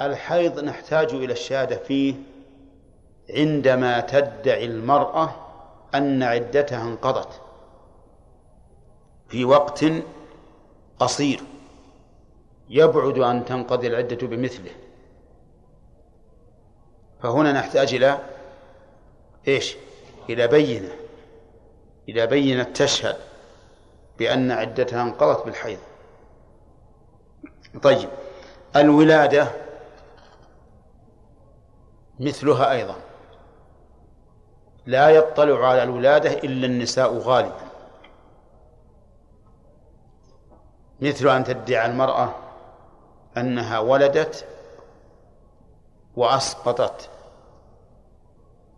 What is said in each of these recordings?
الحيض نحتاج إلى الشهادة فيه عندما تدعي المرأة أن عدتها انقضت في وقت قصير. يبعد أن تنقضي العدة بمثله. فهنا نحتاج إلى إيش؟ إلى بينة. إلى بينة تشهد بأن عدتها انقضت بالحيض. طيب الولادة مثلها أيضا. لا يطلع على الولادة إلا النساء غالبا. مثل أن تدعي المرأة أنها ولدت وأسقطت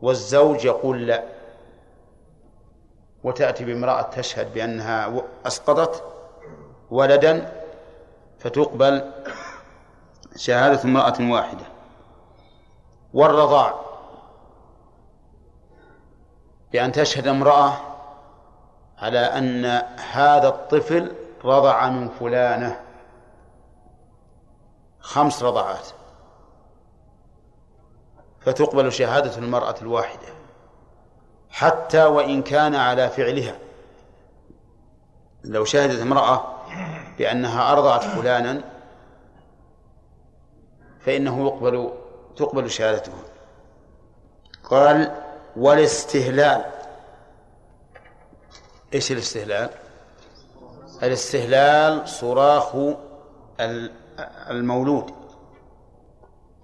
والزوج يقول لا وتأتي بامرأة تشهد بأنها أسقطت ولدا فتقبل شهادة امرأة واحدة. والرضاع. بأن تشهد امرأة على أن هذا الطفل رضع من فلانة. خمس رضعات. فتقبل شهادة المرأة الواحدة. حتى وإن كان على فعلها. لو شهدت امرأة بأنها أرضعت فلانا فإنه يقبل تقبل شهادته. قال والاستهلال. إيش الاستهلال؟ الاستهلال صراخ المولود.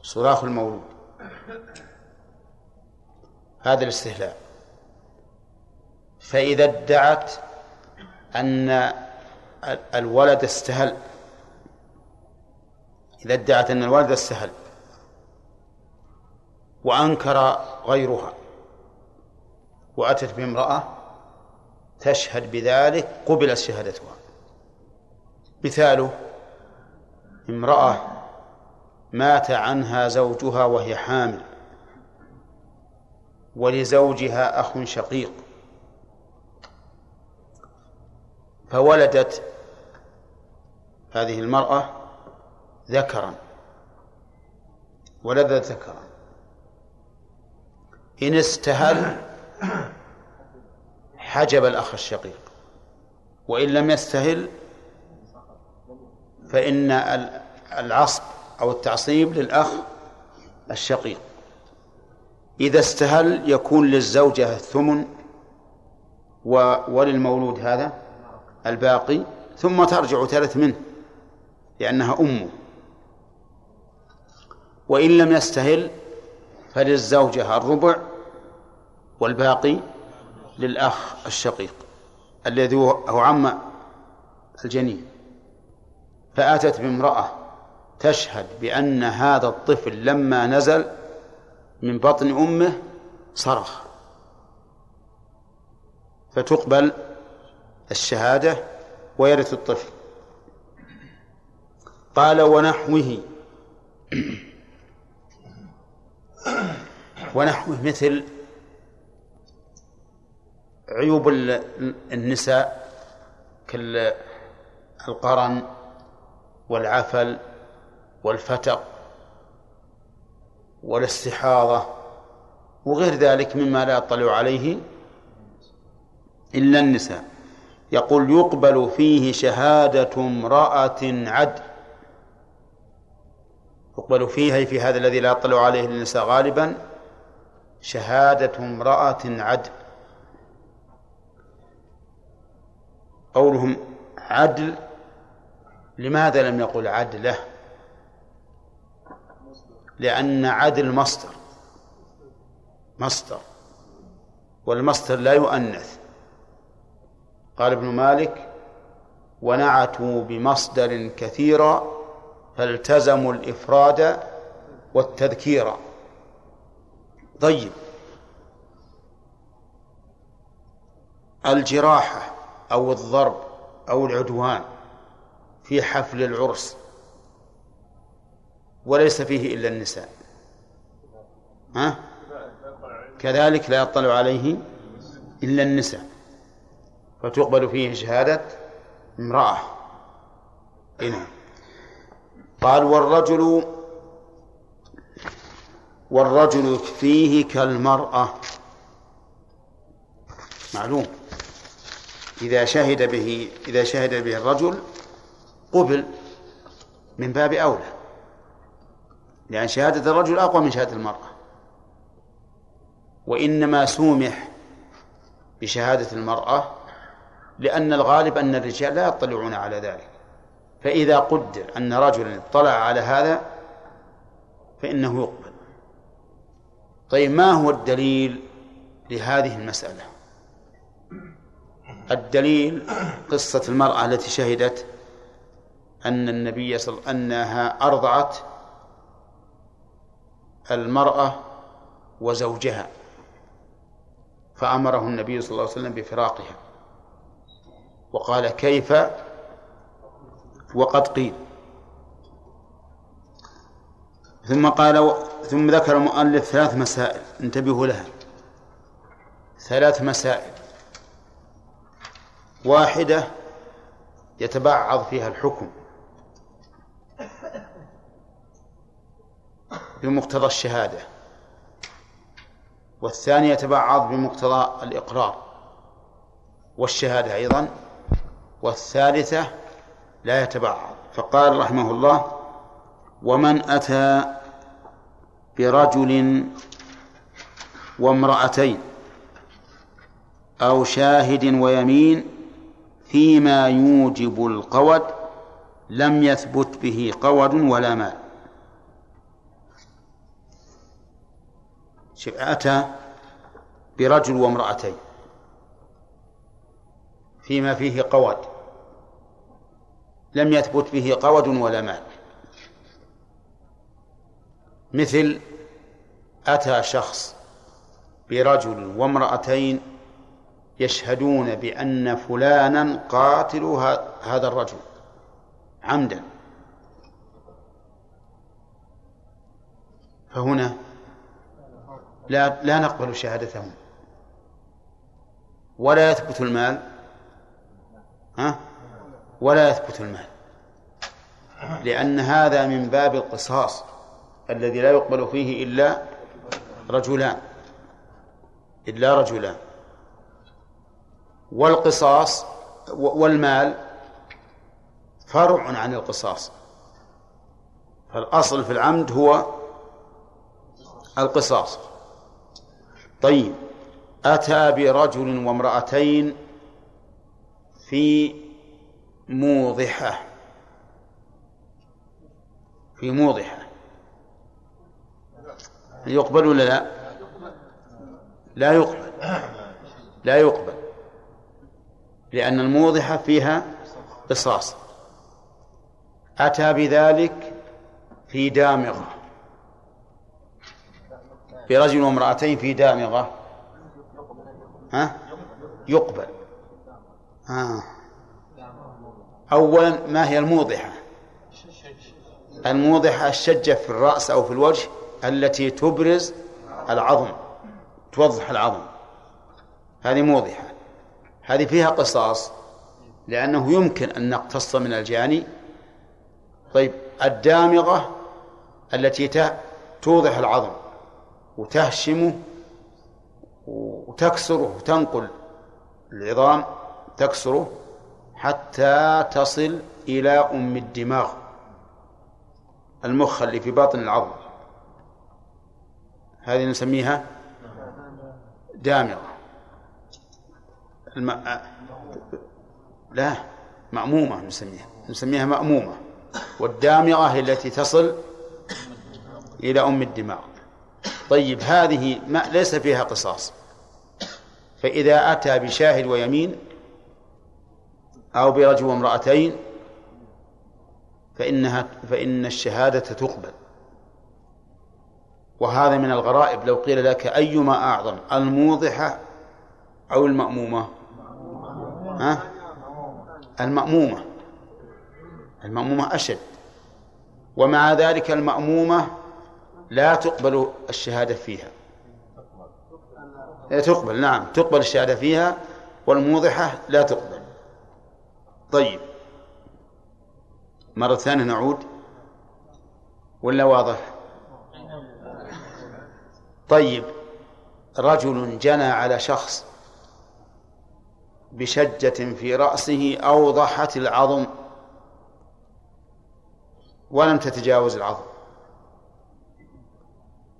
صراخ المولود. هذا الاستهلال. فإذا ادعت أن الولد استهل. إذا ادعت أن الولد استهل. وأنكر غيرها. وأتت بامرأة تشهد بذلك قبلت شهادتها. مثاله امرأة مات عنها زوجها وهي حامل ولزوجها أخ شقيق. فولدت هذه المرأة ذكرا ولدت ذكرا. إن استهل حجب الأخ الشقيق. وإن لم يستهل فإن العصب أو التعصيب للأخ الشقيق. إذا استهل يكون للزوجة الثمن وللمولود هذا الباقي ثم ترجع ثلث منه لأنها أمه. وإن لم يستهل فللزوجة الربع والباقي للأخ الشقيق الذي هو عم الجنين. فأتت بامرأة تشهد بأن هذا الطفل لما نزل من بطن أمه صرخ. فتقبل الشهادة ويرث الطفل. قال ونحوه. ونحوه مثل عيوب النساء كالقرن والعفل والفتق والاستحاضة وغير ذلك مما لا يطلع عليه إلا النساء. يقول يقبل فيه شهادة امرأة عدل. يقبل فيها في هذا الذي لا يطلع عليه النساء غالبا شهادة امرأة عدل. قولهم عدل لماذا لم يقل عدله؟ لأن عدل مصدر مصدر والمصدر لا يؤنث. قال ابن مالك ونعتوا بمصدر كثيرا فالتزموا الإفراد والتذكير. طيب. الجراحة أو الضرب أو العدوان في حفل العرس وليس فيه إلا النساء. ها؟ كذلك لا يطلع عليه إلا النساء. فتقبل فيه شهادة امرأة. هنا قال والرجل والرجل فيه كالمرأة. معلوم. إذا شهد به إذا شهد به الرجل قبل من باب أولى. لأن شهادة الرجل أقوى من شهادة المرأة. وإنما سومح بشهادة المرأة لأن الغالب أن الرجال لا يطلعون على ذلك. فإذا قدر أن رجلا اطلع على هذا فإنه يقبل. طيب ما هو الدليل لهذه المسألة؟ الدليل قصة المرأة التي شهدت أن النبي صلى أنها أرضعت المرأة وزوجها فأمره النبي صلى الله عليه وسلم بفراقها. وقال كيف وقد قيل. ثم قال ثم ذكر المؤلف ثلاث مسائل. انتبهوا لها. ثلاث مسائل. واحدة يتبعض فيها الحكم بمقتضى الشهادة والثانية يتبعض بمقتضى الإقرار والشهادة أيضا والثالثة لا يتبعض. فقال رحمه الله ومن أتى برجل وامرأتين أو شاهد ويمين فيما يوجب القود لم يثبت به قود ولا مال. أتى برجل وامرأتين فيما فيه قود. لم يثبت به قود ولا مال. مثل أتى شخص برجل وامرأتين يشهدون بأن فلانا قاتل هذا الرجل عمدا. فهنا لا لا نقبل شهادتهم. ولا يثبت المال. ها؟ ولا يثبت المال. لأن هذا من باب القصاص الذي لا يقبل فيه إلا رجلان. إلا رجلان. والقصاص والمال فرع عن القصاص. فالأصل في العمد هو القصاص. طيب أتى برجل وامرأتين في موضحة. في موضحة. يقبل ولا لا؟ لا يقبل. لا يقبل. لأن الموضحة فيها قصاص. أتى بذلك في دامغة. برجل وامرأتين في دامغة. ها؟ يقبل. آه. أولا ما هي الموضحة؟ الموضحة الشجة في الرأس أو في الوجه التي تبرز العظم توضح العظم. هذه موضحة. هذه فيها قصاص لأنه يمكن أن نقتص من الجاني طيب الدامغة التي توضح العظم وتهشمه وتكسره وتنقل العظام تكسره حتى تصل إلى أم الدماغ المخ اللي في باطن العظم. هذه نسميها دامغة. الم... لا مأمومة نسميها. نسميها مأمومة. والدامغة هي التي تصل إلى أم الدماغ. طيب هذه ما ليس فيها قصاص. فإذا أتى بشاهد ويمين أو برجل وامرأتين فإنها فإن الشهادة تقبل. وهذا من الغرائب. لو قيل لك أيما أعظم الموضحة أو المأمومة؟ ها؟ المأمومة. المأمومة أشد. ومع ذلك المأمومة لا تقبل الشهادة فيها. تقبل نعم تقبل الشهادة فيها والموضحة لا تقبل. طيب. مرة ثانية نعود. ولا واضح؟ طيب. رجل جنى على شخص بشجة في رأسه أوضحت العظم. ولم تتجاوز العظم.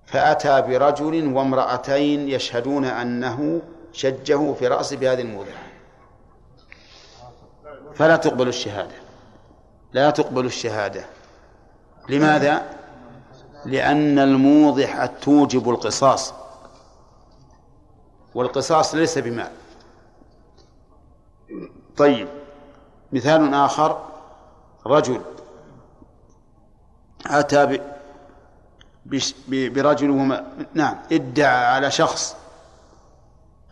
فأتى برجل وامرأتين يشهدون أنه شجه في رأسه بهذه الموضع فلا تقبل الشهادة. لا تقبل الشهادة. لماذا؟ لأن الموضح توجب القصاص. والقصاص ليس بمال. طيب مثال آخر. رجل أتى برجل وما نعم ادعى على شخص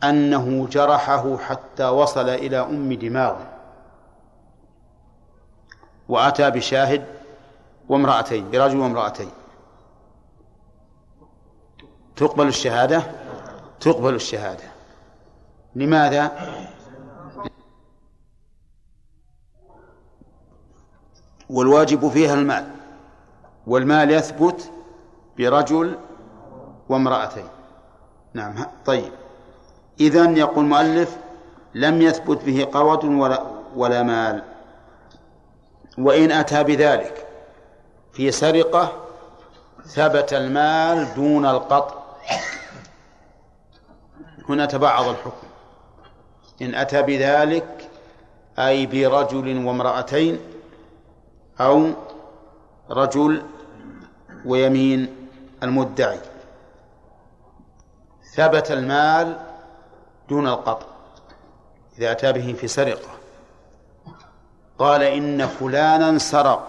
أنه جرحه حتى وصل إلى أم دماغه. وأتى بشاهد وامرأتين برجل وامرأتين تقبل الشهادة؟ تقبل الشهادة. لماذا؟ والواجب فيها المال. والمال يثبت برجل وامرأتين. نعم طيب. إذن يقول المؤلف لم يثبت به قوة ولا ولا مال. وإن أتى بذلك في سرقة ثبت المال دون القطع. هنا تبعض الحكم. إن أتى بذلك أي برجل وامرأتين أو رجل ويمين المدعي. ثبت المال دون القطع. إذا أتى به في سرقة. قال إن فلانا سرق.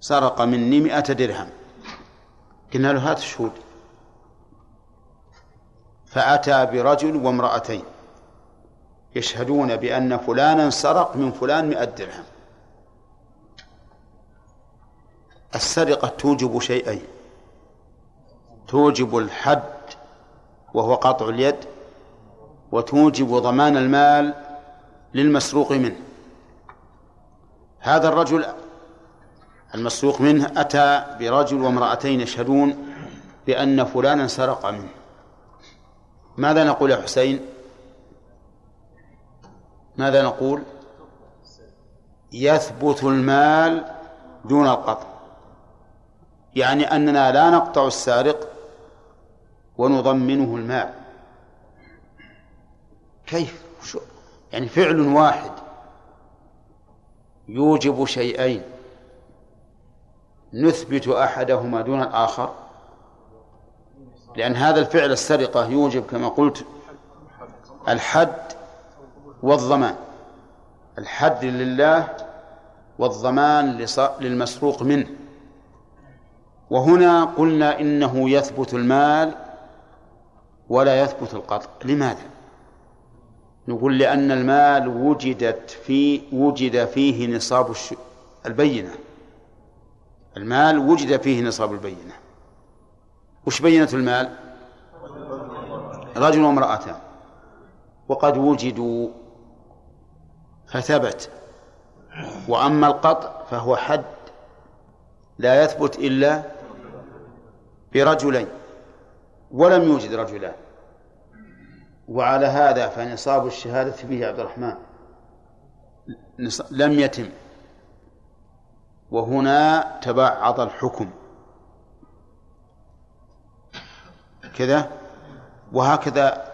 سرق مني مئة درهم. قلنا له هات الشهود فأتى برجل وامرأتين يشهدون بأن فلانا سرق من فلان مئة درهم. السرقة توجب شيئين. توجب الحد وهو قطع اليد وتوجب ضمان المال للمسروق منه. هذا الرجل المسروق منه أتى برجل وامرأتين يشهدون بأن فلانا سرق منه. ماذا نقول يا حسين؟ ماذا نقول؟ يثبت المال دون القطع. يعني أننا لا نقطع السارق ونضمنه المال. كيف؟ يعني فعل واحد. يوجب شيئين. نثبت أحدهما دون الآخر. لأن هذا الفعل السرقة يوجب كما قلت الحد والضمان. الحد لله والضمان للمسروق منه. وهنا قلنا إنه يثبت المال ولا يثبت القطع. لماذا؟ نقول لأن المال وجدت في وجد فيه نصاب البينة. المال وجد فيه نصاب البينة. وش بينة المال؟ رجل وامرأتان وقد وجدوا فثبت. وأما القطع فهو حد لا يثبت إلا برجلين. ولم يوجد رجلان. وعلى هذا فنصاب الشهادة به عبد الرحمن. لم يتم. وهنا تبعض الحكم. كذا؟ وهكذا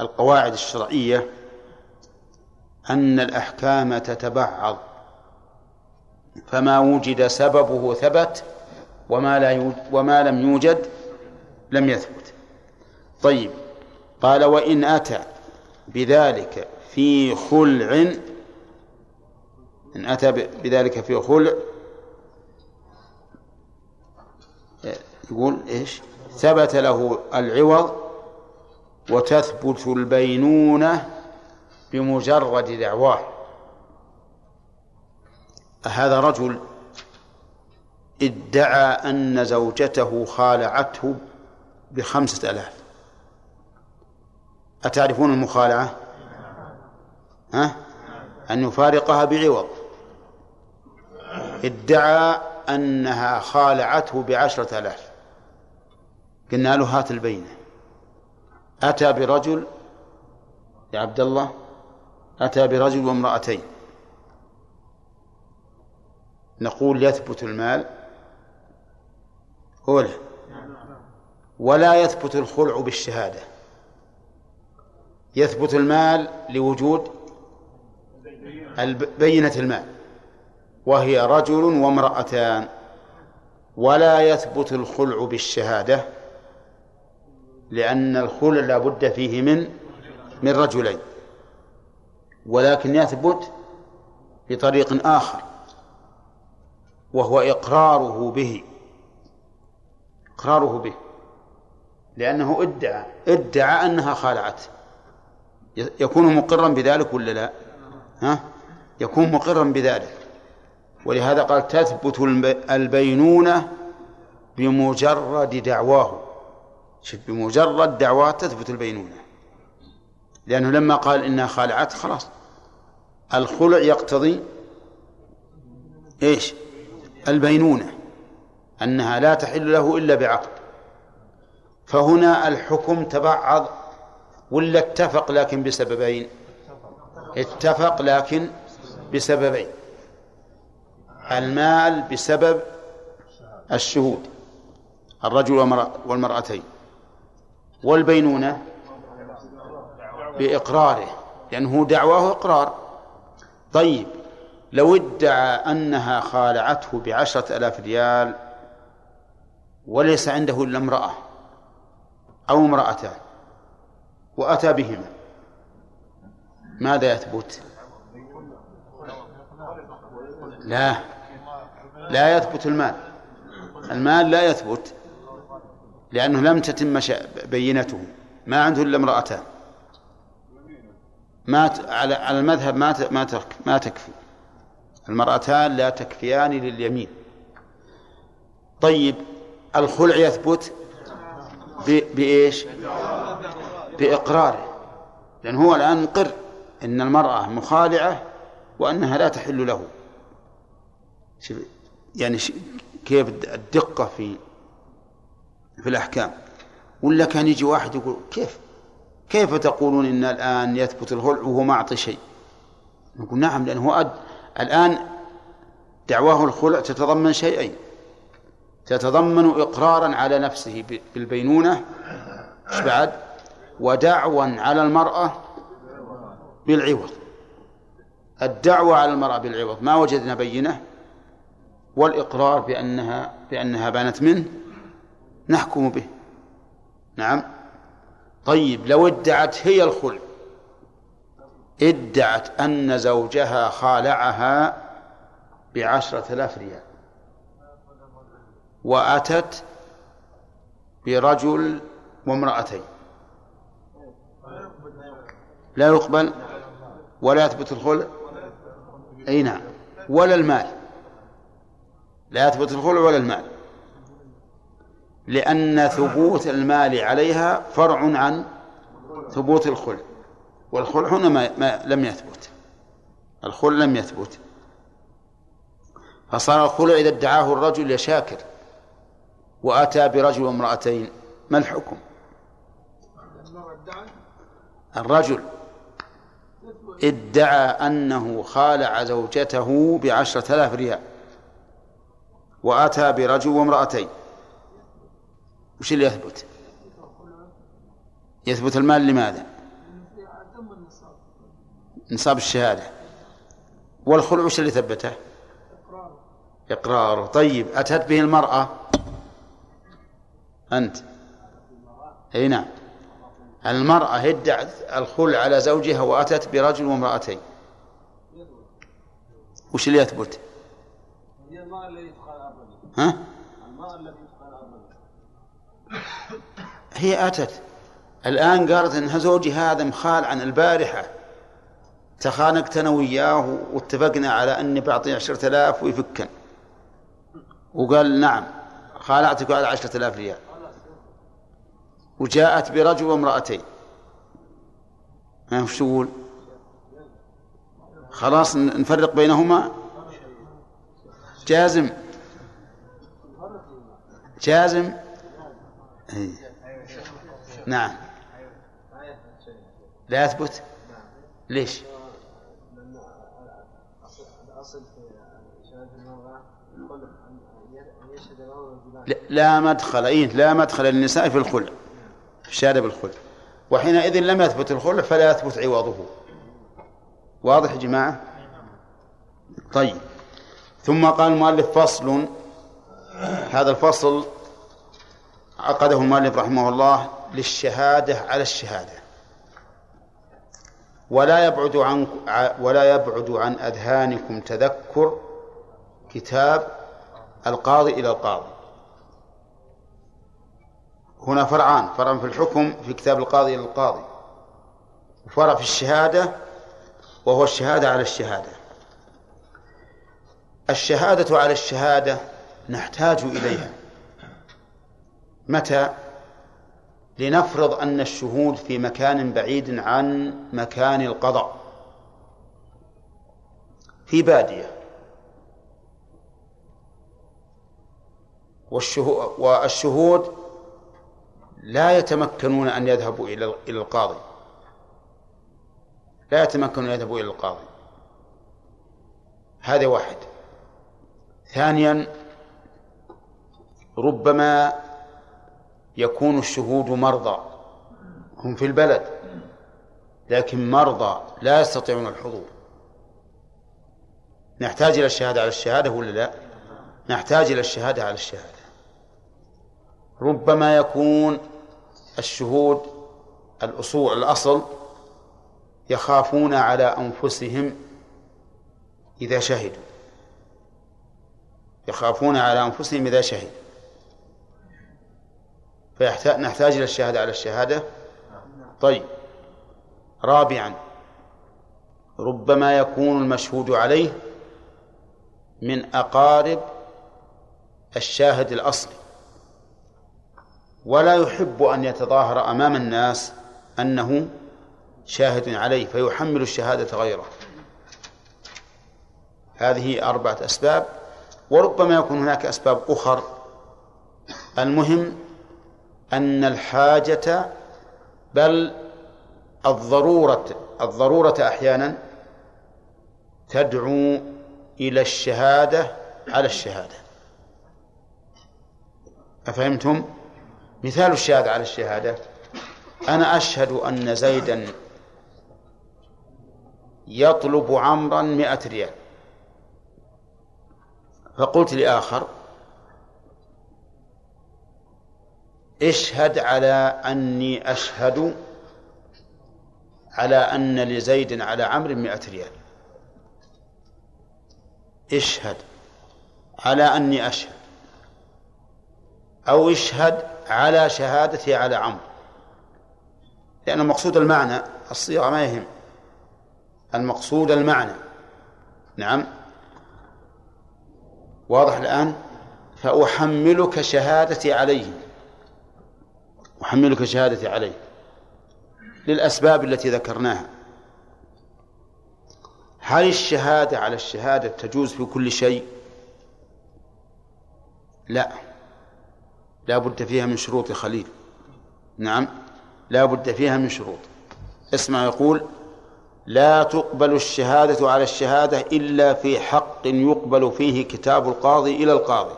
القواعد الشرعية أن الأحكام تتبعض. فما وجد سببه ثبت وما لا وما لم يوجد لم يثبت. طيب. قال وإن أتى بذلك في خلع إن أتى بذلك في خلع يقول إيش؟ ثبت له العوض وتثبت البينونة بمجرد دعواه. هذا رجل ادعى أن زوجته خالعته بخمسة آلاف. أتعرفون المخالعة؟ ها؟ أن يفارقها بعوض. ادعى أنها خالعته بعشرة آلاف. قلنا له هات البينة. أتى برجل يا عبد الله؟ أتى برجل وامرأتين. نقول يثبت المال. هو له ولا يثبت الخلع بالشهادة. يثبت المال لوجود بينة المال وهي رجل وامرأتان ولا يثبت الخلع بالشهادة لأن الخلع لا بد فيه من من رجلين ولكن يثبت بطريق آخر وهو إقراره به إقراره به لأنه ادعى ادعى أنها خالعت يكون مقرا بذلك ولا لا؟ ها؟ يكون مقرا بذلك. ولهذا قال تثبت البينونة بمجرد دعواه. شوف بمجرد دعواه تثبت البينونة لأنه لما قال إنها خالعت خلاص. الخلع يقتضي إيش؟ البينونة أنها لا تحل له إلا بعقد. فهنا الحكم تبعض ولا اتفق لكن بسببين؟ اتفق لكن بسببين. المال بسبب الشهود الرجل والمرأتين. والبينونة بإقراره لأنه دعواه إقرار. طيب لو ادعى أنها خالعته بعشرة ألاف ريال وليس عنده إلا امرأة أو امرأتان وأتى بهما. ماذا يثبت؟ لا. لا يثبت المال. المال لا يثبت لأنه لم تتم بينته. ما عنده إلا امرأتان. ما على على المذهب ما ما ما تكفي. المرأتان لا تكفيان لليمين. طيب الخلع يثبت بإيش؟ بإقراره لأن هو الآن مقر إن المرأة مخالعة وأنها لا تحل له. يعني كيف الدقة في في الأحكام؟ ولا كان يجي واحد يقول كيف؟ كيف تقولون إن الآن يثبت الخلع وهو ما أعطي شيء؟ نقول نعم لأنه أد... الآن دعواه الخلع تتضمن شيئين. تتضمن إقرارا على نفسه بالبينونة. بعد؟ ودعوا على المرأة بالعوض. الدعوة على المرأة بالعوض. ما وجدنا بينة والإقرار بأنها بأنها بانت منه نحكم به. نعم. طيب لو ادعت هي الخلع ادعت أن زوجها خالعها بعشرة آلاف ريال وأتت برجل وامرأتين. لا يقبل ولا يثبت الخلع أي نعم. ولا المال. لا يثبت الخلع ولا المال. لأن ثبوت المال عليها فرع عن ثبوت الخلع والخلع هنا ما, لم يثبت. الخلع لم يثبت. فصار الخلع إذا ادعاه الرجل يا شاكر وأتى برجل وامرأتين. ما الحكم؟ الرجل ادعى أنه خالع زوجته بعشرة آلاف ريال وأتى برجل وامرأتين. وش اللي يثبت؟ يثبت المال لماذا؟ نصاب الشهادة. والخلع وش اللي ثبته؟ إقراره. طيب أتت به المرأة؟ أنت. أي نعم. المرأة ادعت الخلع على زوجها وأتت برجل وامرأتين. وش اللي يثبت؟ ها؟ هي أتت. الآن قالت إن زوجي هذا مخال عن البارحة. تخانقت أنا وياه واتفقنا على أني بعطيه عشرة آلاف ويفكن. وقال نعم خالعتك على عشرة آلاف ريال. وجاءت برجل وامرأتين. وش تقول؟ خلاص نفرق بينهما؟ جازم. جازم. إيه. نعم. لا يثبت ليش؟ لا مدخل. أي لا مدخل. للنساء في الخلع. الشهادة بالخلع وحينئذ لم يثبت الخلع فلا يثبت عوضه. واضح يا جماعة؟ طيب. ثم قال المؤلف فصل. هذا الفصل عقده المؤلف رحمه الله للشهادة على الشهادة. ولا يبعد عن ولا يبعد عن أذهانكم تذكر كتاب القاضي إلى القاضي. هنا فرعان فرع في الحكم في كتاب القاضي إلى القاضي وفرع في الشهادة وهو الشهادة على الشهادة. الشهادة على الشهادة نحتاج إليها. متى؟ لنفرض أن الشهود في مكان بعيد عن مكان القضاء. في بادية. والشهود لا يتمكنون أن يذهبوا إلى إلى القاضي. لا يتمكنون أن يذهبوا إلى القاضي. هذا واحد. ثانيا ربما يكون الشهود مرضى. هم في البلد. لكن مرضى لا يستطيعون الحضور. نحتاج إلى الشهادة على الشهادة ولا لا؟ نحتاج إلى الشهادة على الشهادة. ربما يكون الشهود الأصول الأصل يخافون على أنفسهم إذا شهدوا. يخافون على أنفسهم إذا شهدوا. فنحتاج إلى الشهادة على الشهادة. طيب. رابعا. ربما يكون المشهود عليه من أقارب الشاهد الأصلي. ولا يحب أن يتظاهر أمام الناس أنه شاهد عليه فيحمل الشهادة غيره. هذه أربعة أسباب وربما يكون هناك أسباب أخر. المهم أن الحاجة بل الضرورة الضرورة أحيانا تدعو إلى الشهادة على الشهادة. أفهمتم؟ مثال الشهادة على الشهادة. أنا أشهد أن زيدا يطلب عمرا مئة ريال. فقلت لآخر اشهد على أني أشهد على أن لزيد على عمرو مئة ريال. اشهد على أني أشهد. أو اشهد على شهادتي على عمرو. لأن المقصود المعنى الصيغة ما يهم. المقصود المعنى. نعم. واضح الآن؟ فأحملك شهادتي عليه. أحملك شهادتي عليه. للأسباب التي ذكرناها. هل الشهادة على الشهادة تجوز في كل شيء؟ لا. لا بد فيها من شروط خليل. نعم. لا بد فيها من شروط. اسمع يقول لا تقبل الشهادة على الشهادة إلا في حق يقبل فيه كتاب القاضي إلى القاضي.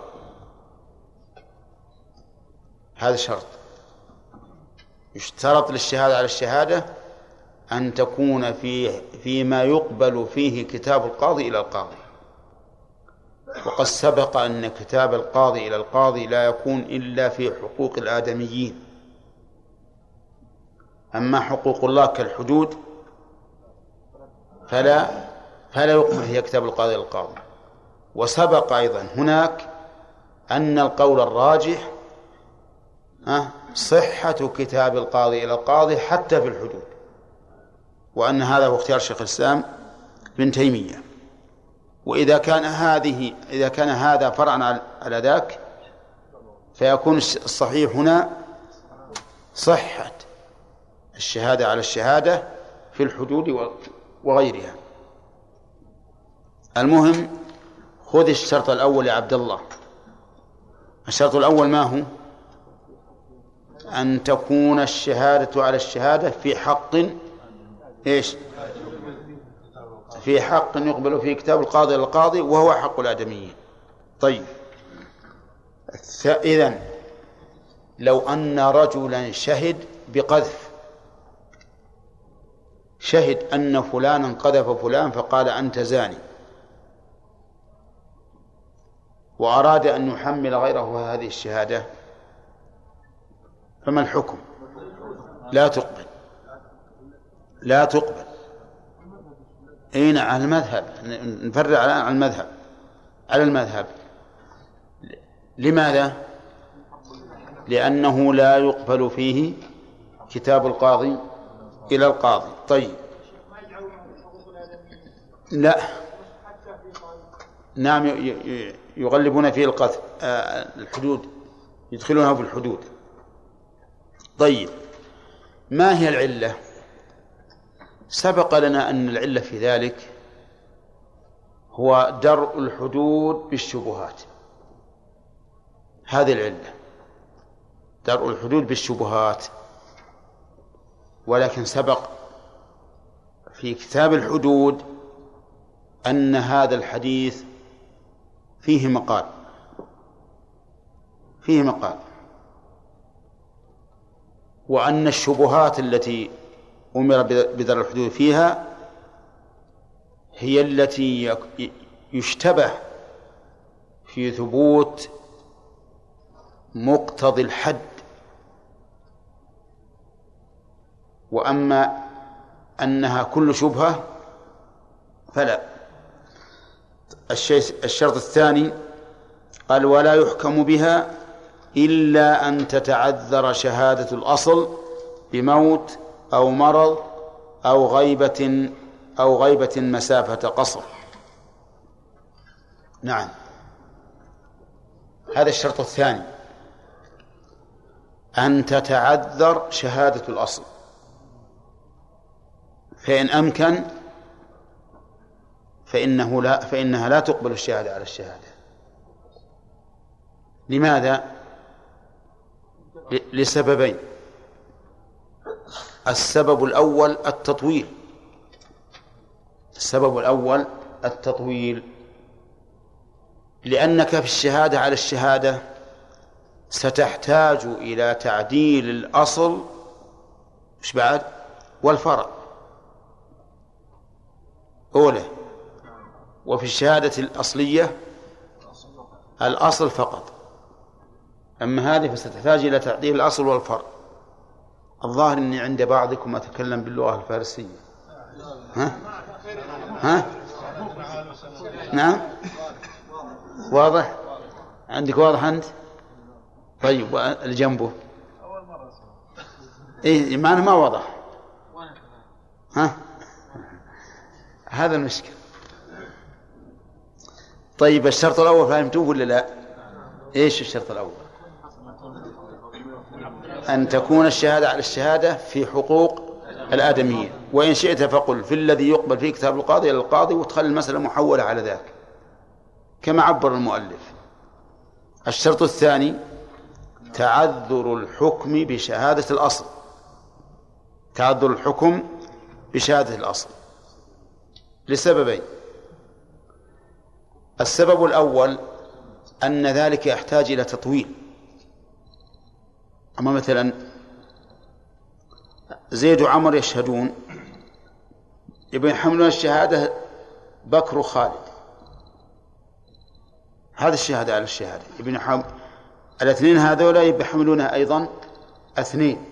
هذا شرط. يشترط للشهادة على الشهادة أن تكون في فيما يقبل فيه كتاب القاضي إلى القاضي. وقد سبق أن كتاب القاضي إلى القاضي لا يكون إلا في حقوق الآدميين. أما حقوق الله كالحدود فلا فلا يقبل هي كتاب القاضي إلى القاضي. وسبق أيضا هناك أن القول الراجح صحة كتاب القاضي إلى القاضي حتى في الحدود. وأن هذا هو اختيار شيخ الإسلام ابن تيمية. وإذا كان هذه إذا كان هذا فرعا على ذاك فيكون الصحيح هنا صحة الشهادة على الشهادة في الحدود وغيرها. المهم خذ الشرط الأول يا عبد الله. الشرط الأول ما هو؟ أن تكون الشهادة على الشهادة في حق إيش؟ في حق يقبل فيه كتاب القاضي للقاضي وهو حق الآدميين. طيب. إذن لو أن رجلا شهد بقذف شهد أن فلانا قذف فلان فقال أنت زاني وأراد أن يحمل غيره هذه الشهادة فما الحكم؟ لا تقبل. لا تقبل. اين على المذهب. نفرع على المذهب. على المذهب. لماذا؟ لأنه لا يقبل فيه كتاب القاضي إلى القاضي. طيب. لا. نعم يغلبون فيه القتل آه، الحدود. يدخلونها في الحدود. طيب. ما هي العلة؟ سبق لنا أن العلة في ذلك هو درء الحدود بالشبهات. هذه العلة. درء الحدود بالشبهات. ولكن سبق في كتاب الحدود أن هذا الحديث فيه مقال. فيه مقال. وأن الشبهات التي أمر بدر الحدود فيها هي التي يشتبه في ثبوت مقتضي الحد. وأما أنها كل شبهة فلا. الشرط الثاني قال ولا يحكم بها إلا أن تتعذر شهادة الأصل بموت أو مرض أو غيبة أو غيبة مسافة قصر. نعم. هذا الشرط الثاني. أن تتعذر شهادة الأصل. فإن أمكن فإنه لا فإنها لا تقبل الشهادة على الشهادة. لماذا؟ لسببين. السبب الأول التطويل. السبب الأول التطويل. لأنك في الشهادة على الشهادة ستحتاج إلى تعديل الأصل مش بعد؟ والفرع. أولى. وفي الشهادة الأصلية الأصل فقط. أما هذه فستحتاج إلى تعديل الأصل والفرع. الظاهر أني عند بعضكم أتكلم باللغة الفارسية. ها؟ ها؟ نعم؟ واضح؟ عندك واضح أنت؟ طيب اللي جنبه إيه معنى ما واضح. ها؟ هذا المشكل طيب الشرط الأول فهمتوه ولا لا؟ إيش الشرط الأول؟ أن تكون الشهادة على الشهادة في حقوق الآدميين وإن شئت فقل في الذي يقبل فيه كتاب القاضي إلى القاضي وتخلي المسألة محولة على ذاك. كما عبر المؤلف. الشرط الثاني تعذر الحكم بشهادة الأصل. تعذر الحكم بشهادة الأصل. لسببين. السبب الأول أن ذلك يحتاج إلى تطويل. أما مثلا زيد وعمر يشهدون يبون يحملون الشهادة بكر وخالد. هذا الشهادة على الشهادة. يبون يحمل الاثنين هذولا يحملونها أيضا اثنين.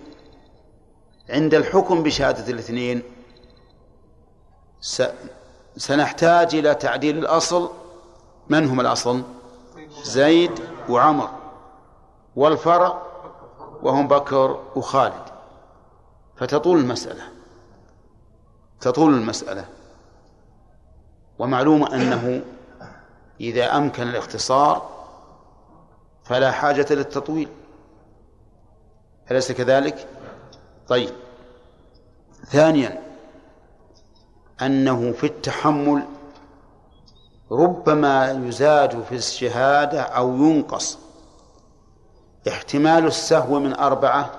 عند الحكم بشهادة الاثنين سنحتاج إلى تعديل الأصل. من هم الأصل؟ زيد وعمر. والفرع وهم بكر وخالد. فتطول المسألة. تطول المسألة. ومعلوم أنه إذا أمكن الاختصار فلا حاجة للتطويل. أليس كذلك؟ طيب. ثانيا أنه في التحمل ربما يزاد في الشهادة أو ينقص. احتمال السهو من أربعة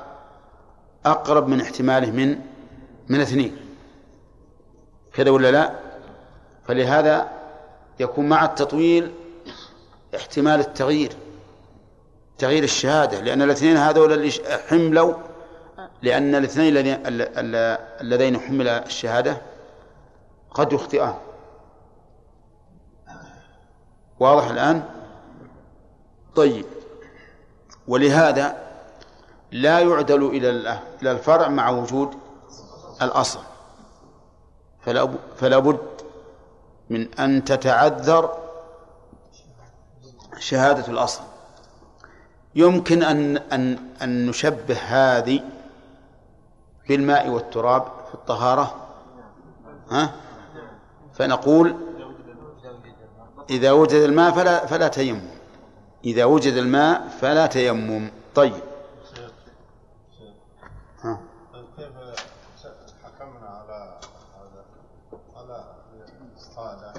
أقرب من احتماله من من اثنين. كذا ولا لا؟ فلهذا يكون مع التطويل احتمال التغيير تغيير الشهادة لأن الاثنين هذول اللي حملوا لأن الاثنين اللذين حمل الشهادة قد يخطئان واضح الآن؟ طيب. ولهذا لا يعدل إلى إلى الفرع مع وجود الأصل. فلا فلا بد من أن تتعذر شهادة الأصل. يمكن أن أن أن نشبه هذه بالماء والتراب في الطهارة. ها؟ فنقول إذا وجد الماء فلا فلا تيمم. إذا وجد الماء فلا تيمم. طيب. ها. كيف حكمنا على على الصالح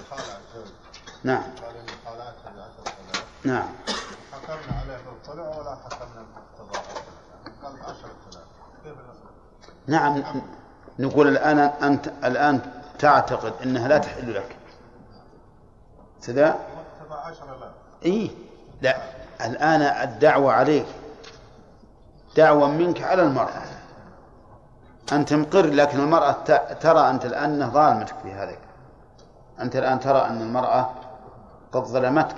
الخالع الزوج نعم. نعم. حكمنا عليه بالطلع ولا حكمنا بالقضاء قال عشر سنوات كيف نصل؟ نعم. نقول الآن أنت الآن تعتقد أنها لا تحل لك. كذا تبع عشرة لا إيه. لا الآن الدعوة عليك. دعوة منك على المرأة. أنت مقر لكن المرأة ترى أنت الآن ظالمتك في هذا أنت الآن ترى أن المرأة قد ظلمتك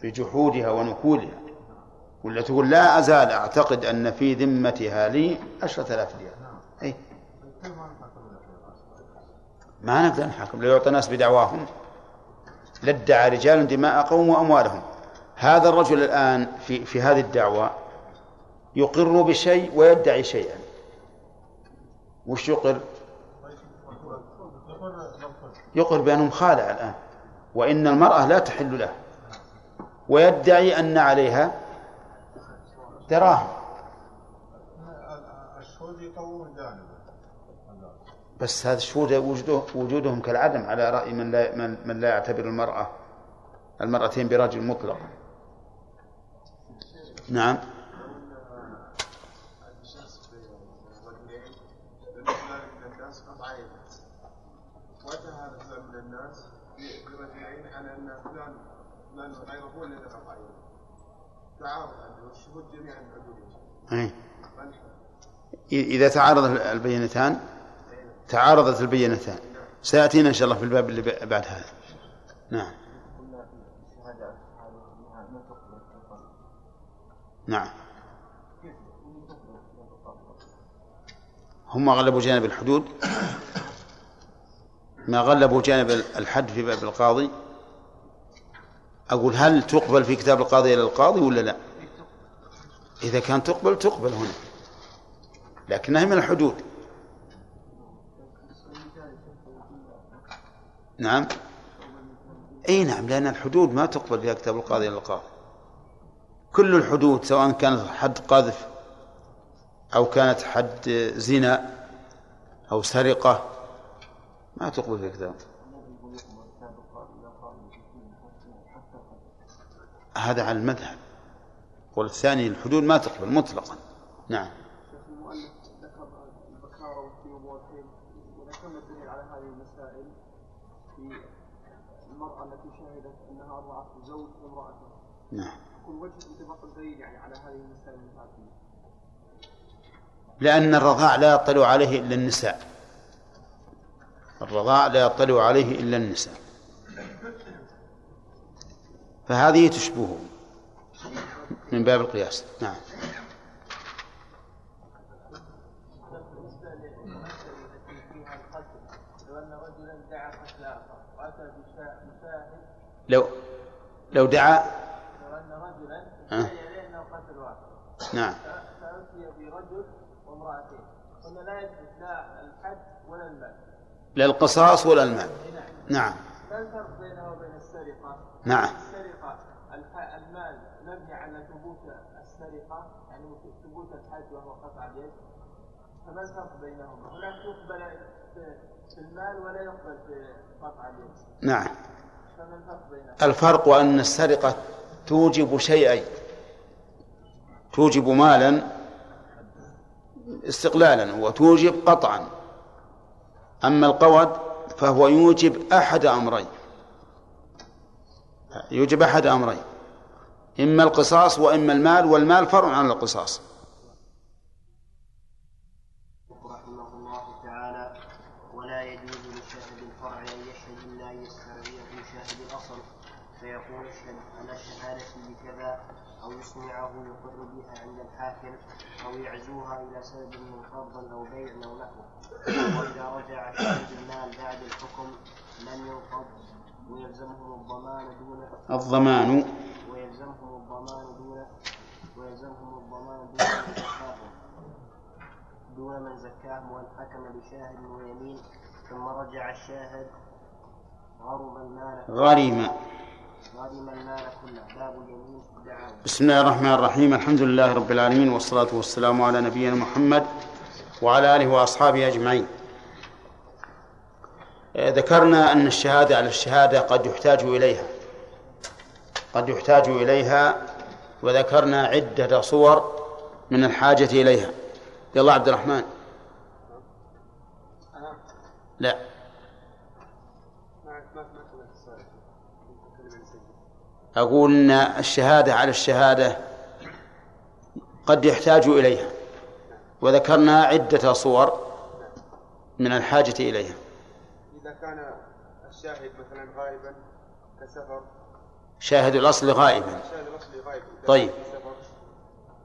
في جحودها ونكولها ولا تقول لا أزال أعتقد أن في ذمتها لي عشرة آلاف ريال. أي ما نقدر نحكم لو يعطي الناس بدعواهم. لادعى رجال دماء قوم وأموالهم. هذا الرجل الآن في في هذه الدعوة يقر بشيء ويدعي شيئا. وش يقر؟ يقر بأنه خالع الآن. وإن المرأة لا تحل له. ويدعي أن عليها دراهم الشهود يقومون جانبه بس هذا الشهود وجوده وجودهم كالعدم على رأي من لا من, من لا يعتبر المرأة. المرأتين برجل مطلق. نعم. أي. إذا تعارض البينتان تعارضت البينتان. سيأتينا إن شاء الله في الباب اللي بعد هذا. نعم. نعم. هم غلبوا جانب الحدود. ما غلبوا جانب الحد في باب القاضي. أقول هل تقبل في كتاب القاضي إلى القاضي ولا لا؟ إذا كان تقبل تقبل هنا. لكنها من الحدود. نعم. اي نعم لأن الحدود ما تقبل فيها كتاب القاضي إلى القاضي. كل الحدود سواء كانت حد قذف أو كانت حد زنا أو سرقة ما تقبل في كتاب. هذا على المذهب. والثاني الحدود ما تقبل مطلقا. نعم شيخ المؤلف ذكر البكارة والثيوب والحيض وذكرنا الدليل على هذه المسائل في المرأة التي شهدت أنها أرضعت زوج امرأته نعم. يكون وجه انطباق الدليل يعني على هذه المسائل المتعددة لأن الرضاع لا يطلع عليه إلا النساء. الرضاع لا يطلع عليه إلا النساء. فهذه تشبهه من باب القياس. نعم بالنسبة للمسألة التي فيها القتل لو أن رجلا دعا قتل آخر وأتى بشاهد لو لو دعا لو أن رجلا أه. أنه قتل آخر نعم. فأتي برجل وامرأتين. قلنا لا لا الحد ولا المال. لا القصاص ولا المال. نعم. ما الفرق بينه وبين السرقة؟ نعم. السرقة المال مبني على ثبوت السرقة يعني ثبوت الحد وهو قطع اليد. فما الفرق بينهما؟ هناك يقبل في المال ولا يقبل في قطع اليد. نعم. الفرق أن السرقة توجب شيئين توجب مالا استقلالا وتوجب قطعا. أما القود فهو يوجب أحد أمرين يوجب أحد أمرين إما القصاص وإما المال والمال فرع عن القصاص رحمه الله تعالى ولا يجوز لشاهد الفرع ان يشهد الا ان يسترعيه شاهد الاصل فيقول اشهد على الشهاده بكذا أو يسمعه يقر بها عند الحاكم أو يعزوها إلى سبب من قرض أو بيع أو نحوه واذا رجع شاهد المال بعد الحكم لم ينقض ويلزمهم الضمان دون الضمان. ويلزمهم الضمان دون ويلزمهم الضمان دون من زكاهم. دون من زكاهم وان حكم بشاهد ويمين. ثم رجع الشاهد غرم المال. غريم غرم بسم الله الرحمن الرحيم. الحمد لله رب العالمين والصلاة والسلام على نبينا محمد وعلى آله وأصحابه أجمعين. آه، ذكرنا أن الشهادة على الشهادة قد يحتاج إليها. قد يحتاج إليها وذكرنا عدة صور من الحاجة إليها. يلا عبد الرحمن. لا ما ما ما سمعت السؤال كلمة نسيت. أقول أن الشهادة على الشهادة قد يحتاج إليها. وذكرنا عدة صور من الحاجة إليها. إذا كان الشاهد مثلا غائبا كسفر. شاهد الأصل غائبا. الشاهد الأصلي غائب إذا طيب.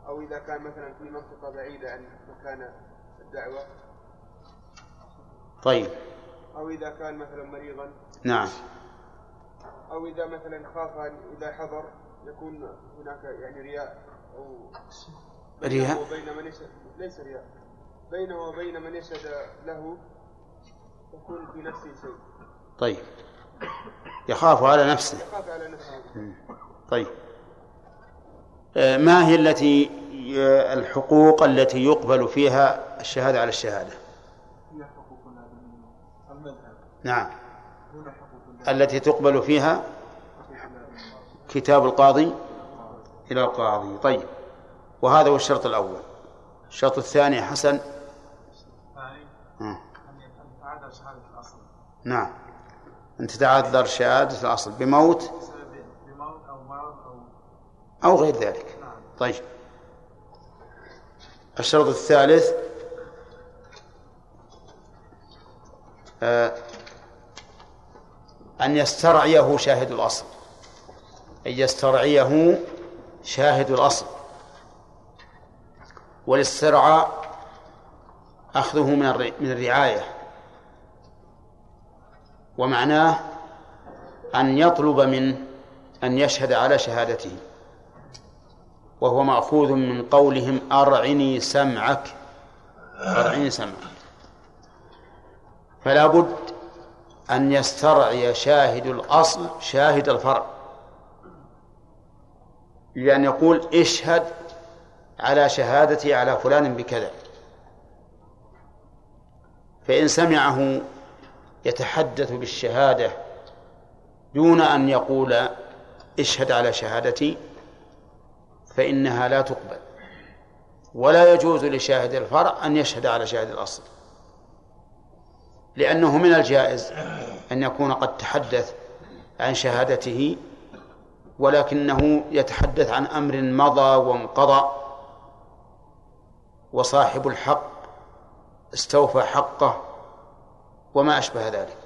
أو إذا كان مثلا في منطقة بعيدة عن مكان الدعوة. طيب. أو إذا كان مثلا مريضا. نعم. أو إذا مثلا خاف أن إذا حضر يكون هناك يعني رياء أو رياء؟ بينه وبين من يشهد ليس رياء. بينه وبين من يشهد له يكون في نفسه شيء. طيب. يخاف على نفسه. يخاف على نفسه. طيب. آه، ما هي التي آه، الحقوق التي يقبل فيها الشهادة على الشهادة؟ هي حقوق نعم. دون حقوق التي تقبل فيها كتاب القاضي إلى القاضي. طيب. وهذا هو الشرط الأول. الشرط الثاني حسن. نعم. أن تتعذر شهادة الأصل بموت. بموت أو مرض أو غير ذلك. طيب. الشرط الثالث آه، أن يسترعيه شاهد الأصل. أن يسترعيه شاهد الأصل. والاسترعاء أخذه من من الرعاية. ومعناه أن يطلب منه أن يشهد على شهادته. وهو مأخوذ من قولهم أرعني سمعك. أرعني سمعك. فلا بد أن يسترعي شاهد الأصل شاهد الفرع. لأن يقول اشهد على شهادتي على فلان بكذا. فإن سمعه يتحدث بالشهادة دون أن يقول اشهد على شهادتي فإنها لا تقبل. ولا يجوز لشاهد الفرع أن يشهد على شاهد الأصل. لأنه من الجائز أن يكون قد تحدث عن شهادته ولكنه يتحدث عن أمر مضى وانقضى وصاحب الحق استوفى حقه وما أشبه ذلك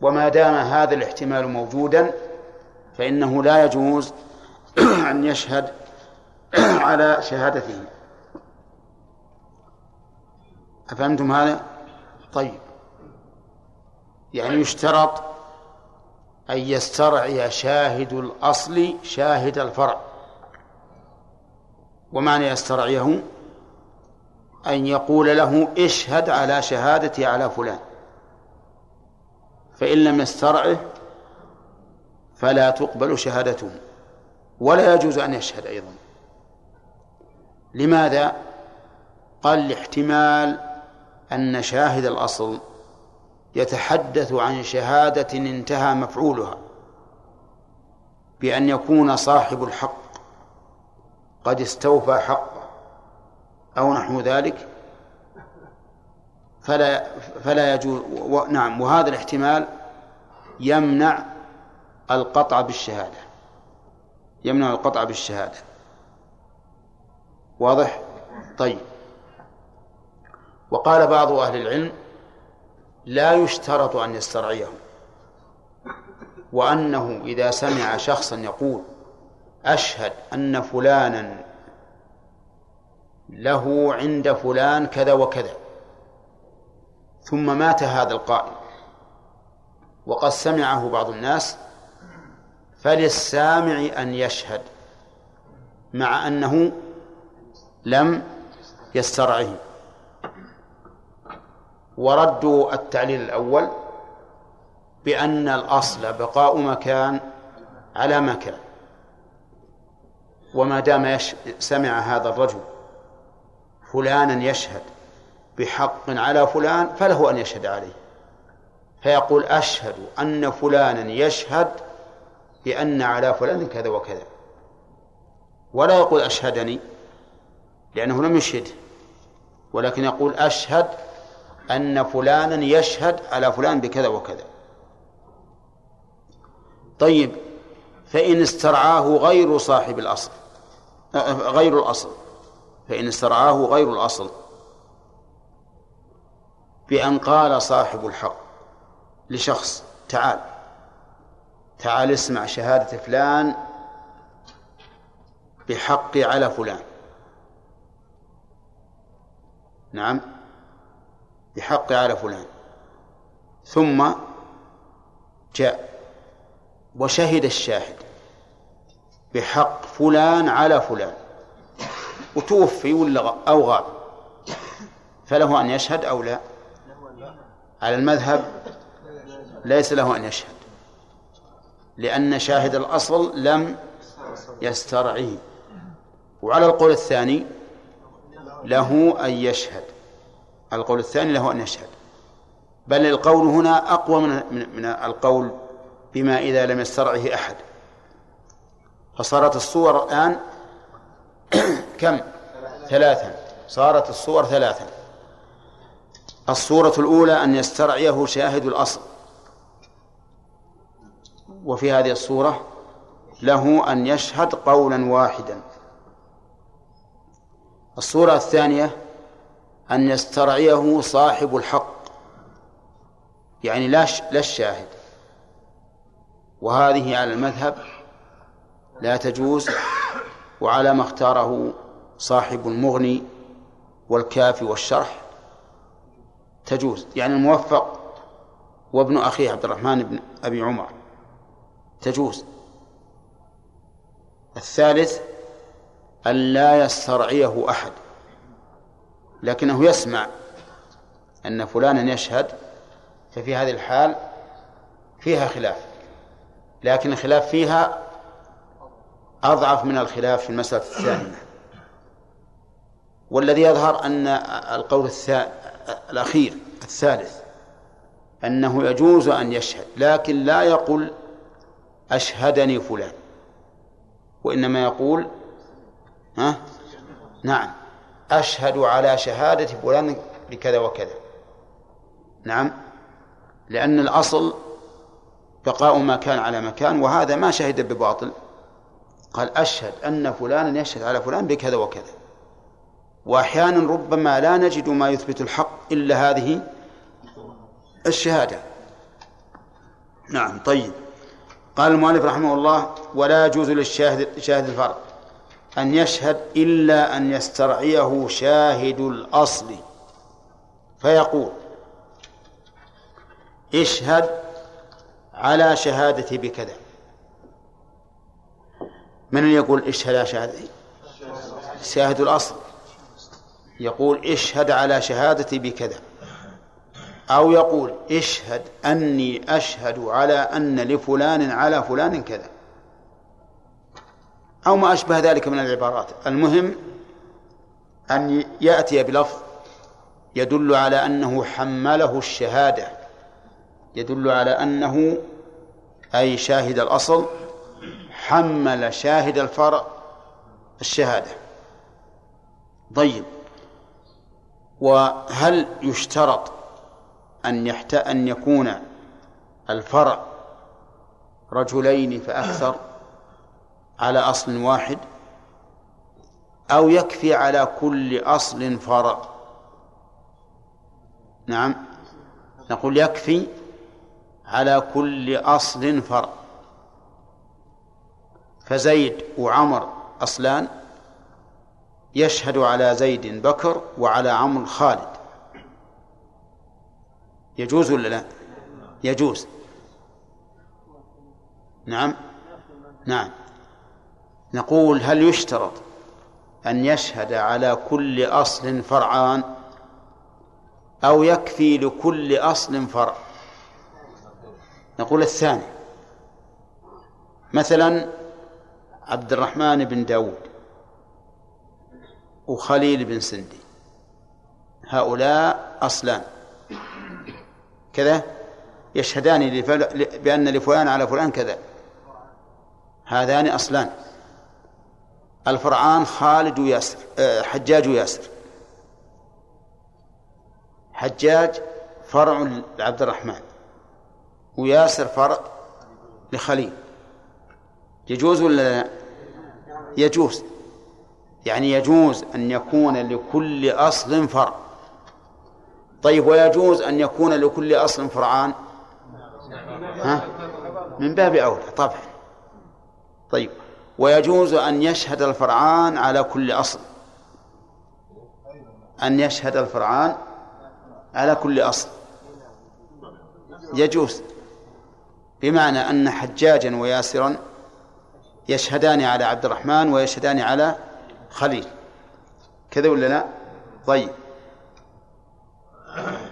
وما دام هذا الاحتمال موجودا فإنه لا يجوز أن يشهد على شهادته أفهمتم هذا؟ طيب. يعني يشترط أن يسترعي شاهد الأصل شاهد الفرع. ومعنى يسترعيه؟ أن يقول له اشهد على شهادتي على فلان. فإن لم يسترعه فلا تقبل شهادته ولا يجوز أن يشهد أيضا. لماذا؟ قال لاحتمال أن شاهد الأصل يتحدث عن شهادة انتهى مفعولها بأن يكون صاحب الحق قد استوفى حقه أو نحو ذلك فلا فلا يجوز. نعم وهذا الاحتمال يمنع القطع بالشهادة يمنع القطع بالشهادة واضح؟ طيب وقال بعض أهل العلم لا يشترط أن يسترعيه وأنه إذا سمع شخصا يقول أشهد أن فلانا له عند فلان كذا وكذا ثم مات هذا القائل وقد سمعه بعض الناس فللسامع أن يشهد مع أنه لم يسترعه. وردوا التعليل الأول بأن الأصل بقاء مكان على مكان وما دام يش... سمع هذا الرجل فلانا يشهد بحق على فلان فله أن يشهد عليه. فيقول أشهد أن فلانا يشهد بأن على فلان كذا وكذا. ولا يقول أشهدني لأنه لم يشهد ولكن يقول أشهد أن فلانا يشهد على فلان بكذا وكذا. طيب فإن استرعاه غير صاحب الأصل غير الأصل فإن استرعاه غير الأصل بأن قال صاحب الحق لشخص تعال تعال اسمع شهادة فلان بحقي على فلان. نعم؟ بحقي على فلان. ثم جاء وشهد الشاهد بحق فلان على فلان. وتوفي ولا أو غاب. فله أن يشهد أو لا؟ على المذهب ليس له أن يشهد. لأن شاهد الأصل لم يسترعيه. وعلى القول الثاني له أن يشهد. القول الثاني له أن يشهد. بل القول هنا أقوى من من القول بما إذا لم يسترعه أحد. فصارت الصور الآن كم؟ ثلاثا. صارت الصور ثلاثا. الصورة الأولى أن يسترعيه شاهد الأصل. وفي هذه الصورة له أن يشهد قولا واحدا. الصورة الثانية أن يسترعيه صاحب الحق. يعني لا لا الشاهد. وهذه على المذهب لا تجوز وعلى ما اختاره صاحب المغني والكافي والشرح تجوز. يعني الموفق وابن أخيه عبد الرحمن بن أبي عمر تجوز. الثالث أن لا يسترعيه أحد. لكنه يسمع أن فلانا يشهد ففي هذه الحال فيها خلاف لكن الخلاف فيها أضعف من الخلاف في المسألة الثانية. والذي يظهر أن القول الأخير الثالث أنه يجوز أن يشهد لكن لا يقول أشهدني فلان وإنما يقول ها؟ نعم. أشهد على شهادة فلان بكذا وكذا. نعم. لأن الأصل بقاء ما كان على مكان وهذا ما شهد بباطل. قال أشهد أن فلانا يشهد على فلان بكذا وكذا. وأحيانا ربما لا نجد ما يثبت الحق إلا هذه الشهادة. نعم طيب. قال المؤلف رحمه الله ولا يجوز للشاهد شاهد الفرد أن يشهد إلا أن يسترعيه شاهد الأصل. فيقول اشهد على شهادتي بكذا. من يقول اشهد على شهادتي شاهد الأصل. يقول اشهد على شهادتي بكذا. أو يقول اشهد أني أشهد على أن لفلان على فلان كذا. أو ما أشبه ذلك من العبارات. المهم أن يأتي بلفظ يدل على أنه حمله الشهادة. يدل على أنه أي شاهد الأصل حمل شاهد الفرع الشهادة. طيب. وهل يشترط أن يحت... أن يكون الفرع رجلين فأكثر؟ على أصل واحد أو يكفي على كل أصل فرع. نعم. نقول يكفي على كل أصل فرع. فزيد وعمر أصلان يشهد على زيد بكر وعلى عمرو خالد. يجوز ولا لا؟ يجوز. نعم. نعم. نقول هل يشترط أن يشهد على كل أصل فرعان أو يكفي لكل أصل فرع نقول الثاني. مثلا عبد الرحمن بن داود وخليل بن سندي هؤلاء أصلان. كذا؟ يشهدان بأن لفلان على فلان كذا. هذان أصلان. الفرعان خالد وياسر آه، حجاج وياسر. حجاج فرع لعبد الرحمن وياسر فرع لخليل. يجوز ولا لا؟ يجوز. يعني يجوز أن يكون لكل أصل فرع. طيب ويجوز أن يكون لكل أصل فرعان؟ ها؟ من باب أولى طبعا. طيب. ويجوز أن يشهد الفرعان على كل أصل. أن يشهد الفرعان على كل أصل. يجوز. بمعنى أن حجاجا وياسرا يشهدان على عبد الرحمن ويشهدان على خليل. كذا ولا لا؟ طيب.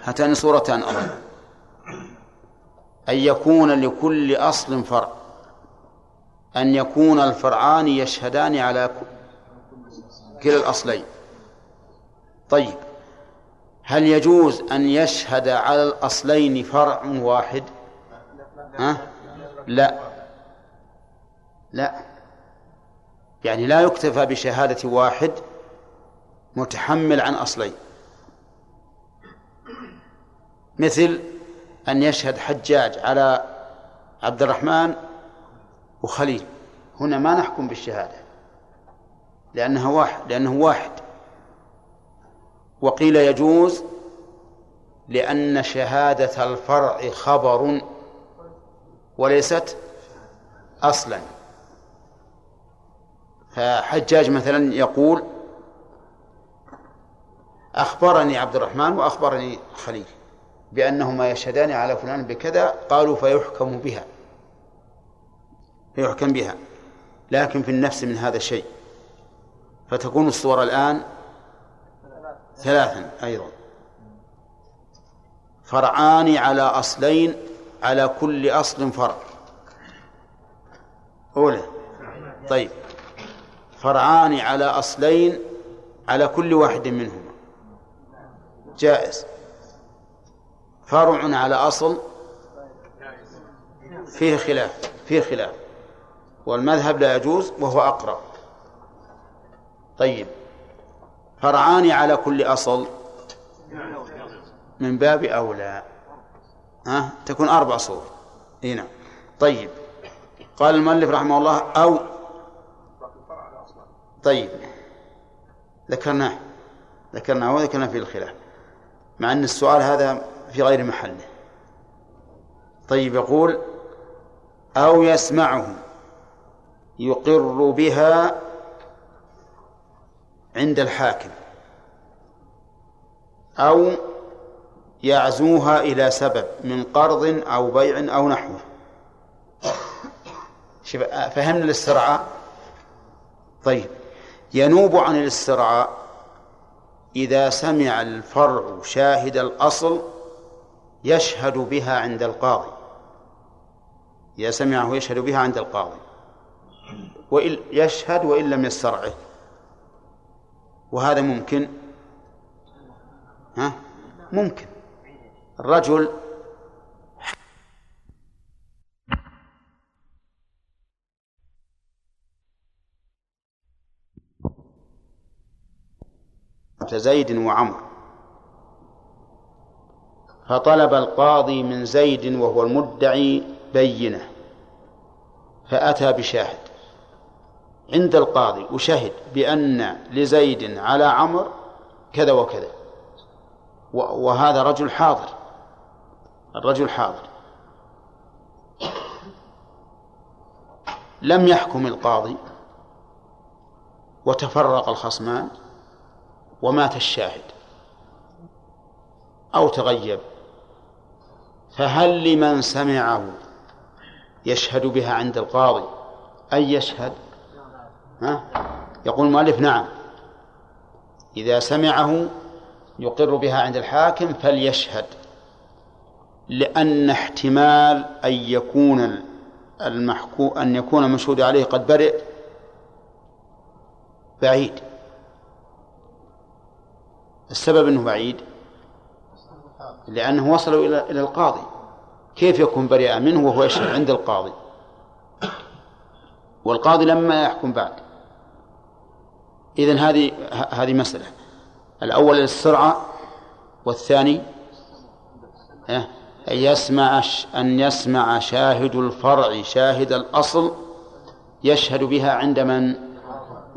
هاتان صورتان أظن أن يكون لكل أصل فرع. أن يكون الفرعان يشهدان على كلا الأصلين. طيب هل يجوز أن يشهد على الأصلين فرع واحد؟ ها؟ لا. لا. يعني لا يكتفى بشهادة واحد متحمل عن أصلين. مثل أن يشهد حجاج على عبد الرحمن وخليل. هنا ما نحكم بالشهادة. لأنها واحد لأنه واحد. وقيل يجوز لأن شهادة الفرع خبر وليست أصلا. فحجاج مثلا يقول أخبرني عبد الرحمن وأخبرني خليل بأنهما يشهدان على فلان بكذا قالوا فيحكم بها. فيحكم بها لكن في النفس من هذا الشيء. فتكون الصور الآن ثلاثا أيضا. فرعان على أصلين على كل أصل فرع. أولى. طيب. فرعان على أصلين على كل واحد منهما. جائز. فرع على أصل فيه خلاف فيه خلاف. والمذهب لا يجوز وهو أقرب. طيب. فرعان على كل أصل من باب أولى. ها؟ تكون أربع صور. هنا نعم. طيب. قال المؤلف رحمه الله أو طيب. ذكرناه. ذكرناه وذكرنا في الخلاف. مع أن السؤال هذا في غير محله. طيب يقول أو يسمعه يقر بها عند الحاكم أو يعزوها إلى سبب من قرض أو بيع أو نحوه. فهمنا الاسترعاء طيب ينوب عن الاسترعاء إذا سمع الفرع شاهد الأصل يشهد بها عند القاضي. إذا سمعه يشهد بها عند القاضي. وإن يشهد وإن لم يسترعه. وهذا ممكن؟ ها؟ ممكن. الرجل زيد وعمر. فطلب القاضي من زيد وهو المدعي بينة فأتى بشاهد. عند القاضي وشهد بأن لزيد على عمر كذا وكذا. وهذا رجل حاضر. الرجل حاضر. لم يحكم القاضي وتفرق الخصمان ومات الشاهد أو تغيب. فهل لمن سمعه يشهد بها عند القاضي؟ أن يشهد؟ ها؟ يقول المؤلف نعم. إذا سمعه يقر بها عند الحاكم فليشهد لأن احتمال أن يكون المحكو أن يكون المشهود عليه قد برئ بعيد. السبب أنه بعيد؟ لأنه وصل إلى إلى القاضي. كيف يكون بريئا منه وهو يشهد عند القاضي؟ والقاضي لما يحكم بعد. إذن هذه هذه مسألة. الأول السرعة والثاني أن يسمع أن يسمع شاهد الفرع شاهد الأصل يشهد بها عند من؟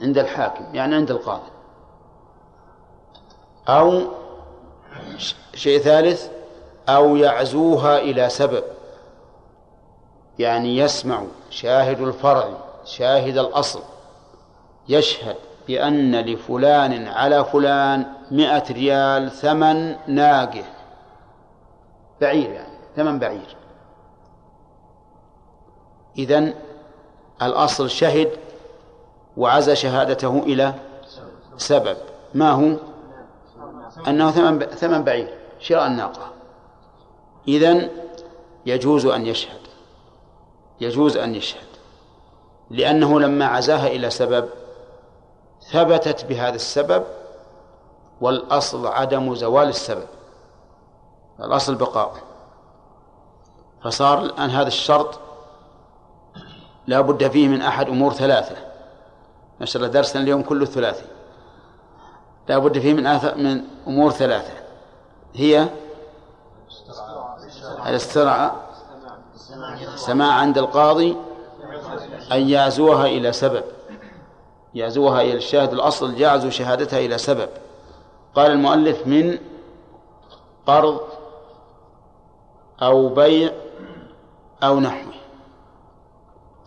عند الحاكم يعني عند القاضي. أو شيء ثالث أو يعزوها إلى سبب. يعني يسمع شاهد الفرع شاهد الأصل يشهد. بأن لفلان على فلان مئة ريال ثمن ناقة بعير يعني ثمن بعير. إذن الأصل شهد وعز شهادته إلى سبب. ما هو؟ أنه ثمن ثمن بعير شراء الناقة. إذن يجوز أن يشهد. يجوز أن يشهد. لأنه لما عزاها إلى سبب ثبتت بهذا السبب والأصل عدم زوال السبب الأصل بقاؤه فصار الآن هذا الشرط لا بد فيه من أحد أمور ثلاثة. ما شاء الله درسنا اليوم كله ثلاثي. لا بد فيه من من أمور ثلاثة. هي الاسترعاء سماع عند القاضي أن يعزوها إلى سبب. يعزوها إلى الشاهد الأصل يعزو شهادتها إلى سبب. قال المؤلف من قرض أو بيع أو نحوه.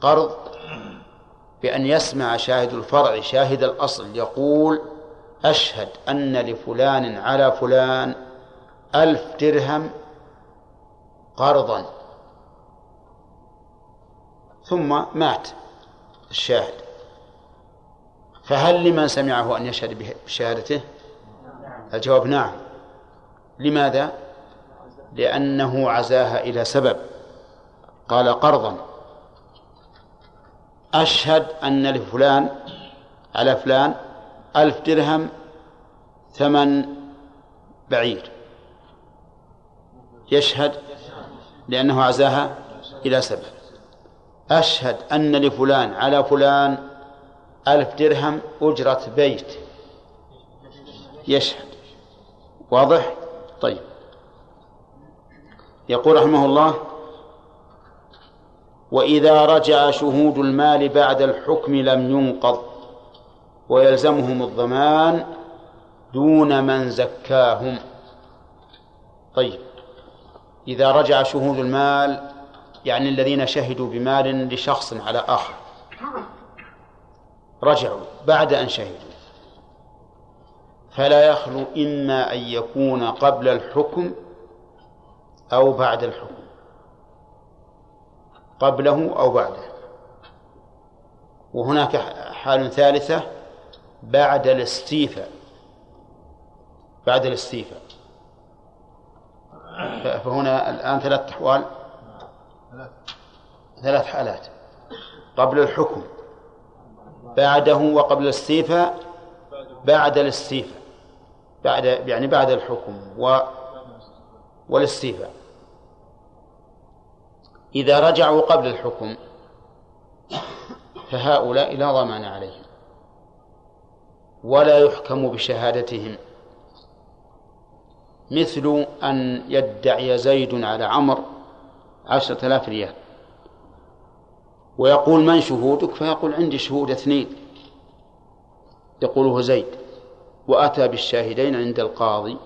قرض بأن يسمع شاهد الفرع شاهد الأصل يقول أشهد أن لفلان على فلان ألف درهم قرضا. ثم مات الشاهد. فهل لمن سمعه أن يشهد بشهادته؟ الجواب نعم. لماذا؟ لأنه عزاها إلى سبب. قال قرضا. أشهد أن لفلان على فلان ألف درهم ثمن بعير. يشهد لأنه عزاها إلى سبب. أشهد أن لفلان على فلان ألف درهم أجرة بيت. يشهد. واضح؟ طيب. يقول رحمه الله وإذا رجع شهود المال بعد الحكم لم ينقض ويلزمهم الضمان دون من زكاهم. طيب. إذا رجع شهود المال يعني الذين شهدوا بمال لشخص على آخر. رجعوا بعد أن شهدوا. فلا يخلو إما أن يكون قبل الحكم أو بعد الحكم. قبله أو بعده. وهناك حال ثالثة بعد الاستيفاء. بعد الاستيفاء. فهنا الآن ثلاث أحوال. ثلاث حالات. قبل الحكم. بعده وقبل الاستيفاء بعد الاستيفاء بعد يعني بعد الحكم و والاستيفاء إذا رجعوا قبل الحكم فهؤلاء لا ضمان عليهم ولا يحكم بشهادتهم. مثل أن يدعي زيد على عمرو عشرة آلاف ريال. ويقول من شهودك؟ فيقول عندي شهود اثنين. يقوله زيد وأتى بالشاهدين عند القاضي.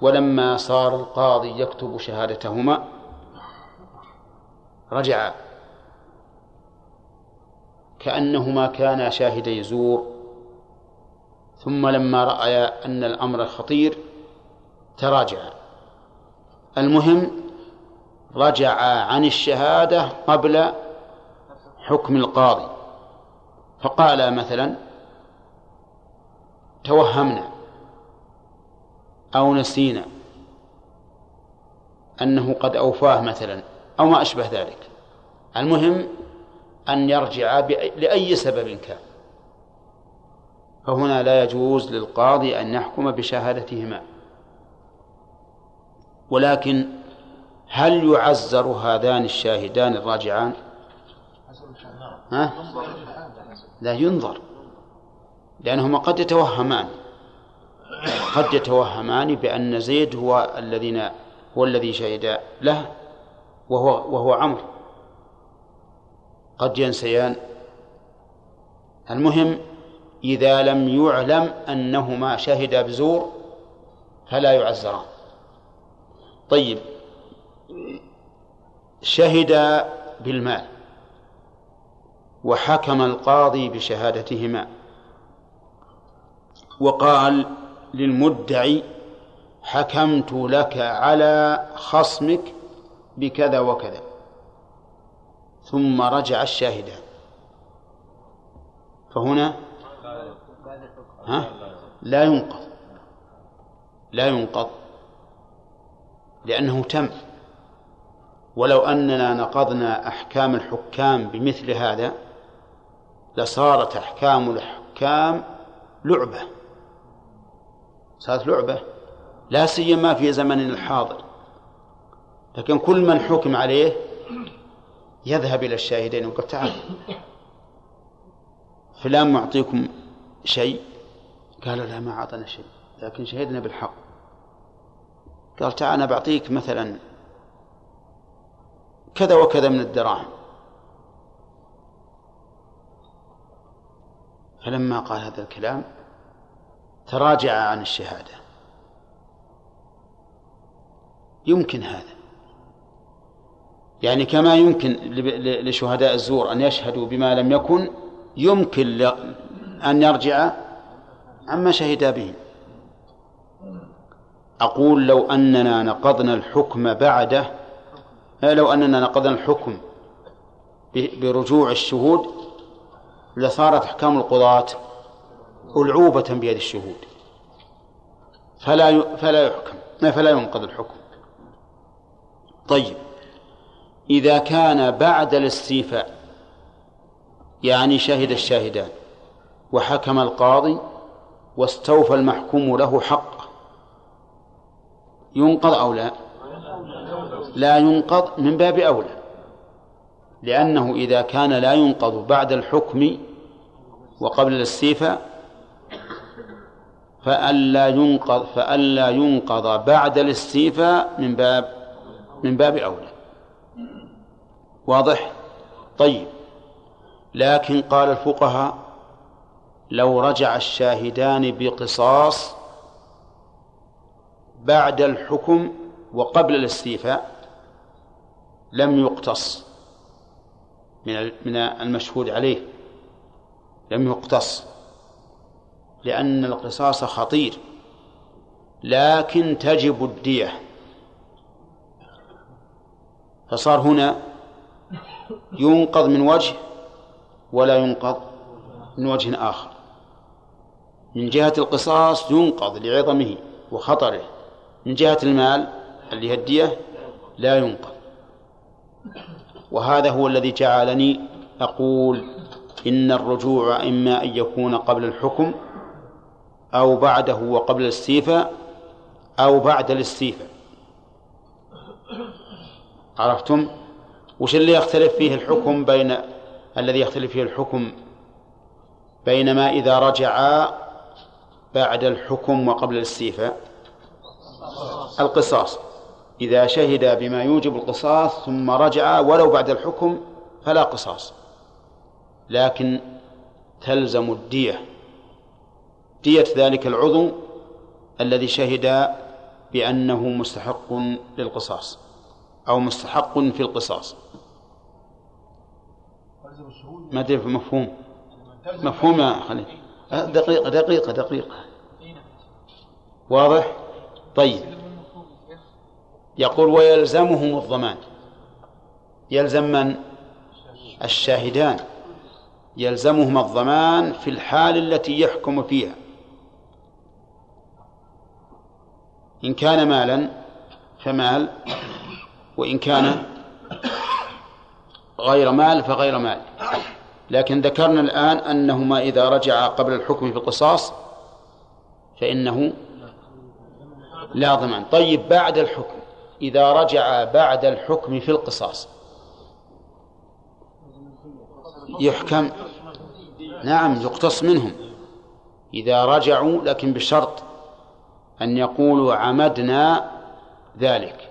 ولما صار القاضي يكتب شهادتهما رجع كأنهما كانا شاهدي زور. ثم لما رأيا أن الأمر خطير تراجعا المهم رجع عن الشهادة قبل حكم القاضي. فقال مثلا توهمنا أو نسينا أنه قد أوفاه مثلا أو ما أشبه ذلك. المهم أن يرجع لأي سبب كان. فهنا لا يجوز للقاضي أن يحكم بشهادتهما. ولكن هل يعزر هذان الشاهدان الراجعان؟ ها؟ لا ينظر. لأنهما قد يتوهمان. قد يتوهمان بأن زيد هو الذين هو الذي شهد له وهو وهو عمرو. قد ينسيان. المهم إذا لم يعلم أنهما شهدا بزور فلا يعزران. طيب. شهد بالمال وحكم القاضي بشهادتهما وقال للمدعي حكمت لك على خصمك بكذا وكذا. ثم رجع الشاهدان فهنا ها؟ لا ينقض. لا ينقض. لأنه تم. ولو أننا نقضنا أحكام الحكام بمثل هذا لصارت أحكام الحكام لعبة. صارت لعبة لا سيما في زمننا الحاضر. لكن كل من حكم عليه يذهب إلى الشاهدين ويقول تعال فلان معطيكم شيء؟ قالوا لا ما أعطنا شيء لكن شهدنا بالحق. قال تعال أنا بعطيك مثلا كذا وكذا من الدراهم. فلما قال هذا الكلام تراجع عن الشهادة. يمكن هذا. يعني كما يمكن لشهداء الزور أن يشهدوا بما لم يكن يمكن أن يرجع عما شهدا به. أقول لو أننا نقضنا الحكم بعده لو أننا نقضنا الحكم برجوع الشهود لصارت أحكام القضاة ألعوبة بيد الشهود. فلا فلا يحكم فلا ينقض الحكم. طيب إذا كان بعد الاستيفاء يعني شهد الشاهدان وحكم القاضي واستوفى المحكوم له حق ينقض أو لا؟ لا ينقض من باب أولى. لأنه إذا كان لا ينقض بعد الحكم وقبل الاستيفاء فألا ينقض فألا ينقض بعد الاستيفاء من باب من باب أولى. واضح؟ طيب. لكن قال الفقهاء لو رجع الشاهدان بقصاص بعد الحكم وقبل الاستيفاء لم يقتص من من المشهود عليه. لم يقتص لأن القصاص خطير لكن تجب الدية. فصار هنا ينقض من وجه ولا ينقض من وجه آخر. من جهة القصاص ينقض لعظمه وخطره من جهة المال اللي هي الدية لا ينقض. وهذا هو الذي جعلني أقول إن الرجوع إما أن يكون قبل الحكم أو بعده وقبل الاستيفاء أو بعد الاستيفاء. عرفتم؟ وش اللي يختلف فيه الحكم بين الذي يختلف فيه الحكم بين ما إذا رجعا بعد الحكم وقبل الاستيفاء؟ القصاص. إذا شهد بما يوجب القصاص ثم رجع ولو بعد الحكم فلا قصاص. لكن تلزم الدية. دية ذلك العضو الذي شهد بأنه مستحق للقصاص أو مستحق في القصاص. ما أدري مفهوم. مفهوم يا خليل. دقيقة دقيقة دقيقة. واضح؟ طيب. يقول ويلزمهم الضمان. يلزم من؟ الشاهدان. يلزمهما الضمان في الحال التي يحكم فيها. إن كان مالا فمال. وإن كان غير مال فغير مال. لكن ذكرنا الآن أنهما إذا رجع قبل الحكم في القصاص فإنه لا ضمان. طيب بعد الحكم إذا رجع بعد الحكم في القصاص. يحكم. نعم يقتص منهم. إذا رجعوا لكن بشرط أن يقولوا عمدنا ذلك.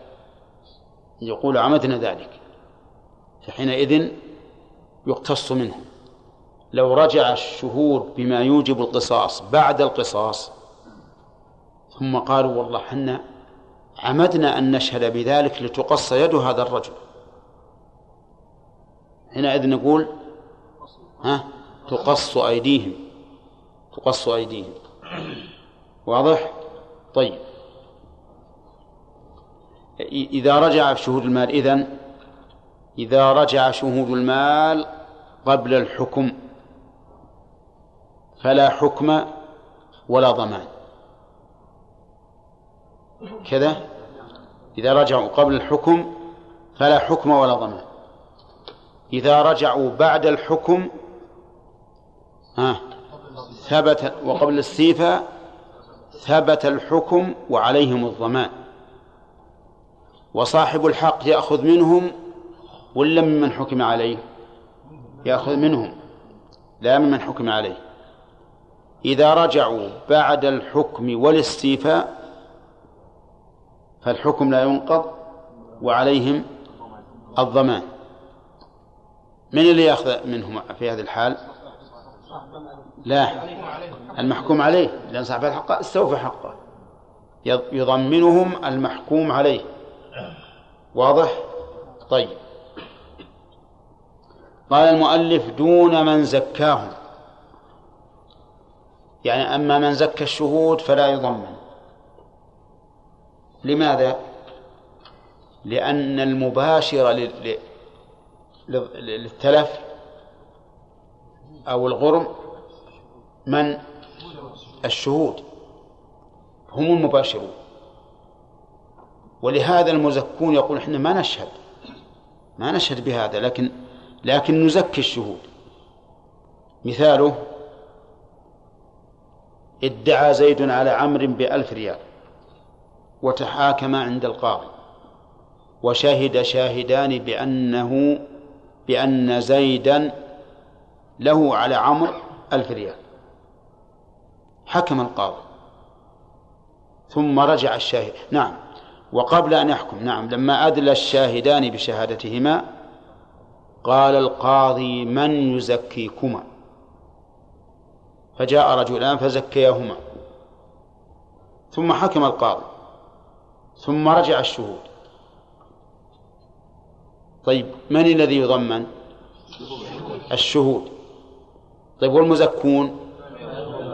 يقول عمدنا ذلك. فحينئذ يقتص منهم. لو رجع الشهود بما يوجب القصاص بعد القصاص ثم قالوا والله حنا عمدنا أن نشهد بذلك لتقص يد هذا الرجل. حينئذ نقول ها تقص أيديهم تقص أيديهم. واضح؟ طيب. إذا رجع شهود المال إذن إذا رجع شهود المال قبل الحكم فلا حكم ولا ضمان. كذا؟ إذا رجعوا قبل الحكم فلا حكم ولا ضمان. إذا رجعوا بعد الحكم ها ثبت وقبل الاستيفاء ثبت الحكم وعليهم الضمان. وصاحب الحق يأخذ منهم ولا ممن حكم عليه؟ يأخذ منهم لا ممن حكم عليه. إذا رجعوا بعد الحكم والاستيفاء فالحكم لا ينقض وعليهم الضمان. من اللي يأخذ منهم في هذه الحال؟ لا المحكوم عليه لأن صاحب الحق استوفى حقه. يضمنهم المحكوم عليه. واضح؟ طيب. قال المؤلف دون من زكاهم. يعني أما من زكى الشهود فلا يضمن. لماذا؟ لأن المباشر للتلف أو الغرم من؟ الشهود. هم المباشرون. ولهذا المزكون يقول إحنا ما نشهد. ما نشهد بهذا لكن لكن نزكي الشهود. مثاله ادعى زيد على عمرو بألف ريال. وتحاكم عند القاضي. وشهد شاهدان بأنه بأن زيدا له على عمرو ألف ريال. حكم القاضي. ثم رجع الشاهد نعم. وقبل أن يحكم نعم. لما أدلى الشاهدان بشهادتهما قال القاضي من يزكيكما؟ فجاء رجلان فزكياهما. ثم حكم القاضي. ثم رجع الشهود. طيب من الذي يضمن؟ الشهود. طيب والمزكون؟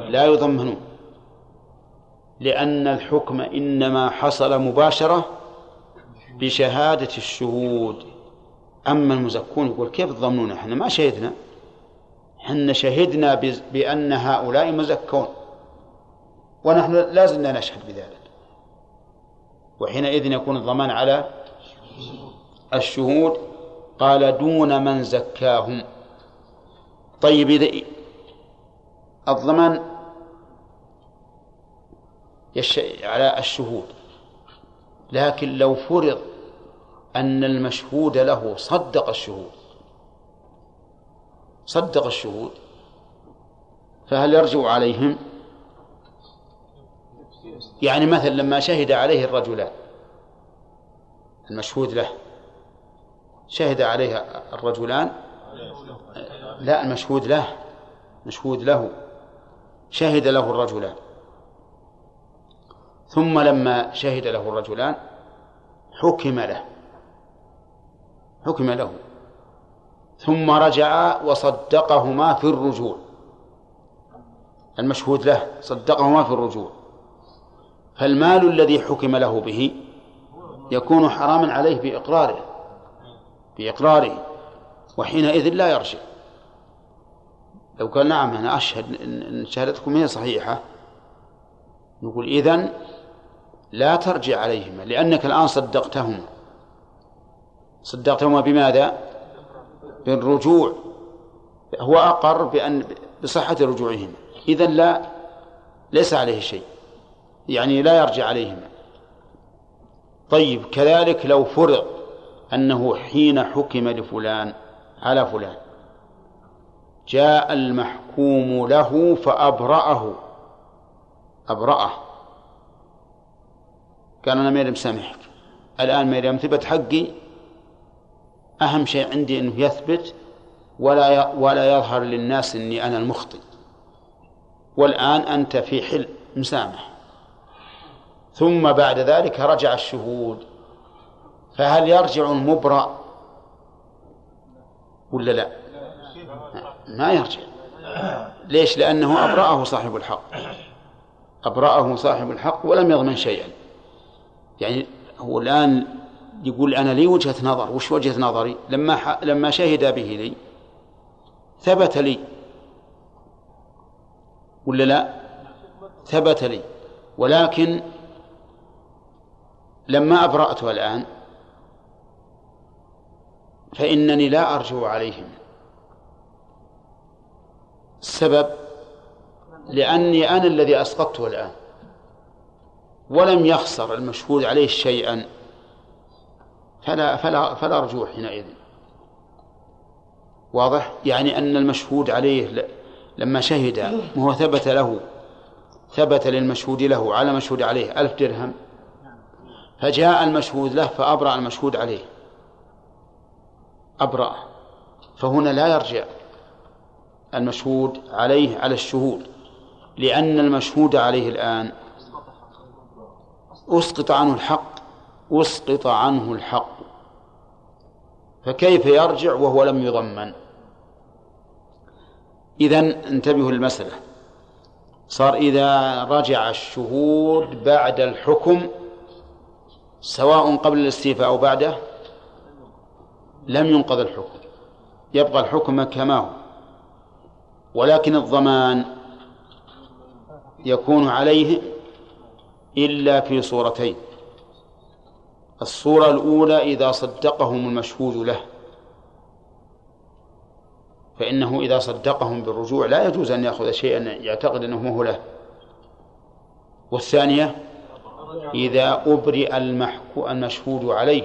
لا يضمنون. لأن الحكم إنما حصل مباشرة بشهادة الشهود. أما المزكون يقول كيف تضمنون؟ إحنا ما شهدنا. إحنا شهدنا بأن هؤلاء مزكون. ونحن لا زلنا نشهد بذلك. وحينئذ يكون الضمان على الشهود. قال دون من زكاهم. طيب إذا الضمان على الشهود. لكن لو فرض أن المشهود له صدق الشهود. صدق الشهود. فهل يرجع عليهم؟ يعني مثلا لما شهد عليه الرجلان المشهود له. شهد عليه الرجلان؟ لا المشهود له. مشهود له. شهد له الرجلان. ثم لما شهد له الرجلان حكم له. حكم له. ثم رجع وصدقهما في الرجوع. المشهود له صدقهما في الرجوع. فالمال الذي حكم له به يكون حراما عليه بإقراره بإقراره وحينئذ لا يرجع. لو قال نعم أنا أشهد إن شهادتكم هي صحيحة نقول إذن لا ترجع عليهما لأنك الآن صدقتهما. صدقتهما بماذا؟ بالرجوع. هو أقر بأن بصحة رجوعهما. إذا لا ليس عليه شيء. يعني لا يرجع عليهما. طيب كذلك لو فرض أنه حين حكم لفلان على فلان جاء المحكوم له فأبرأه. أبرأه. قال أنا ميري مسامحك. الآن ميري ثبت حقي. أهم شيء عندي أنه يثبت ولا ولا يظهر للناس أني أنا المخطئ. والآن أنت في حل مسامح. ثم بعد ذلك رجع الشهود. فهل يرجع المبرأ؟ ولا لا؟ ما يرجع. ليش؟ لأنه أبرأه صاحب الحق. أبرأه صاحب الحق ولم يضمن شيئا. يعني هو الآن يقول أنا لي وجهة نظر. وش وجهة نظري؟ لما لما شهد به لي ثبت لي. ولا لا؟ ثبت لي. ولكن لما أبرأته الآن فإنني لا أرجو عليهم. السبب لأني أنا الذي أسقطته الآن. ولم يخسر المشهود عليه شيئا. فلا فلا فلا رجوع حينئذ. واضح؟ يعني أن المشهود عليه لما شهد ما هو ثبت له ثبت للمشهود له على مشهود عليه ألف درهم. فجاء المشهود له فأبرأ المشهود عليه. أبرأ. فهنا لا يرجع المشهود عليه على الشهود لأن المشهود عليه الآن أسقط عنه الحق أسقط عنه الحق. فكيف يرجع وهو لم يضمن؟ إذا انتبهوا للمسألة. صار إذا رجع الشهود بعد الحكم سواء قبل الاستيفاء أو بعده لم ينقض الحكم. يبقى الحكم كما هو. ولكن الضمان يكون عليه إلا في صورتين. الصورة الأولى إذا صدقهم المشهود له. فإنه إذا صدقهم بالرجوع لا يجوز أن يأخذ شيئا يعتقد أنه هو له. والثانية إذا أبرئ المشهود عليه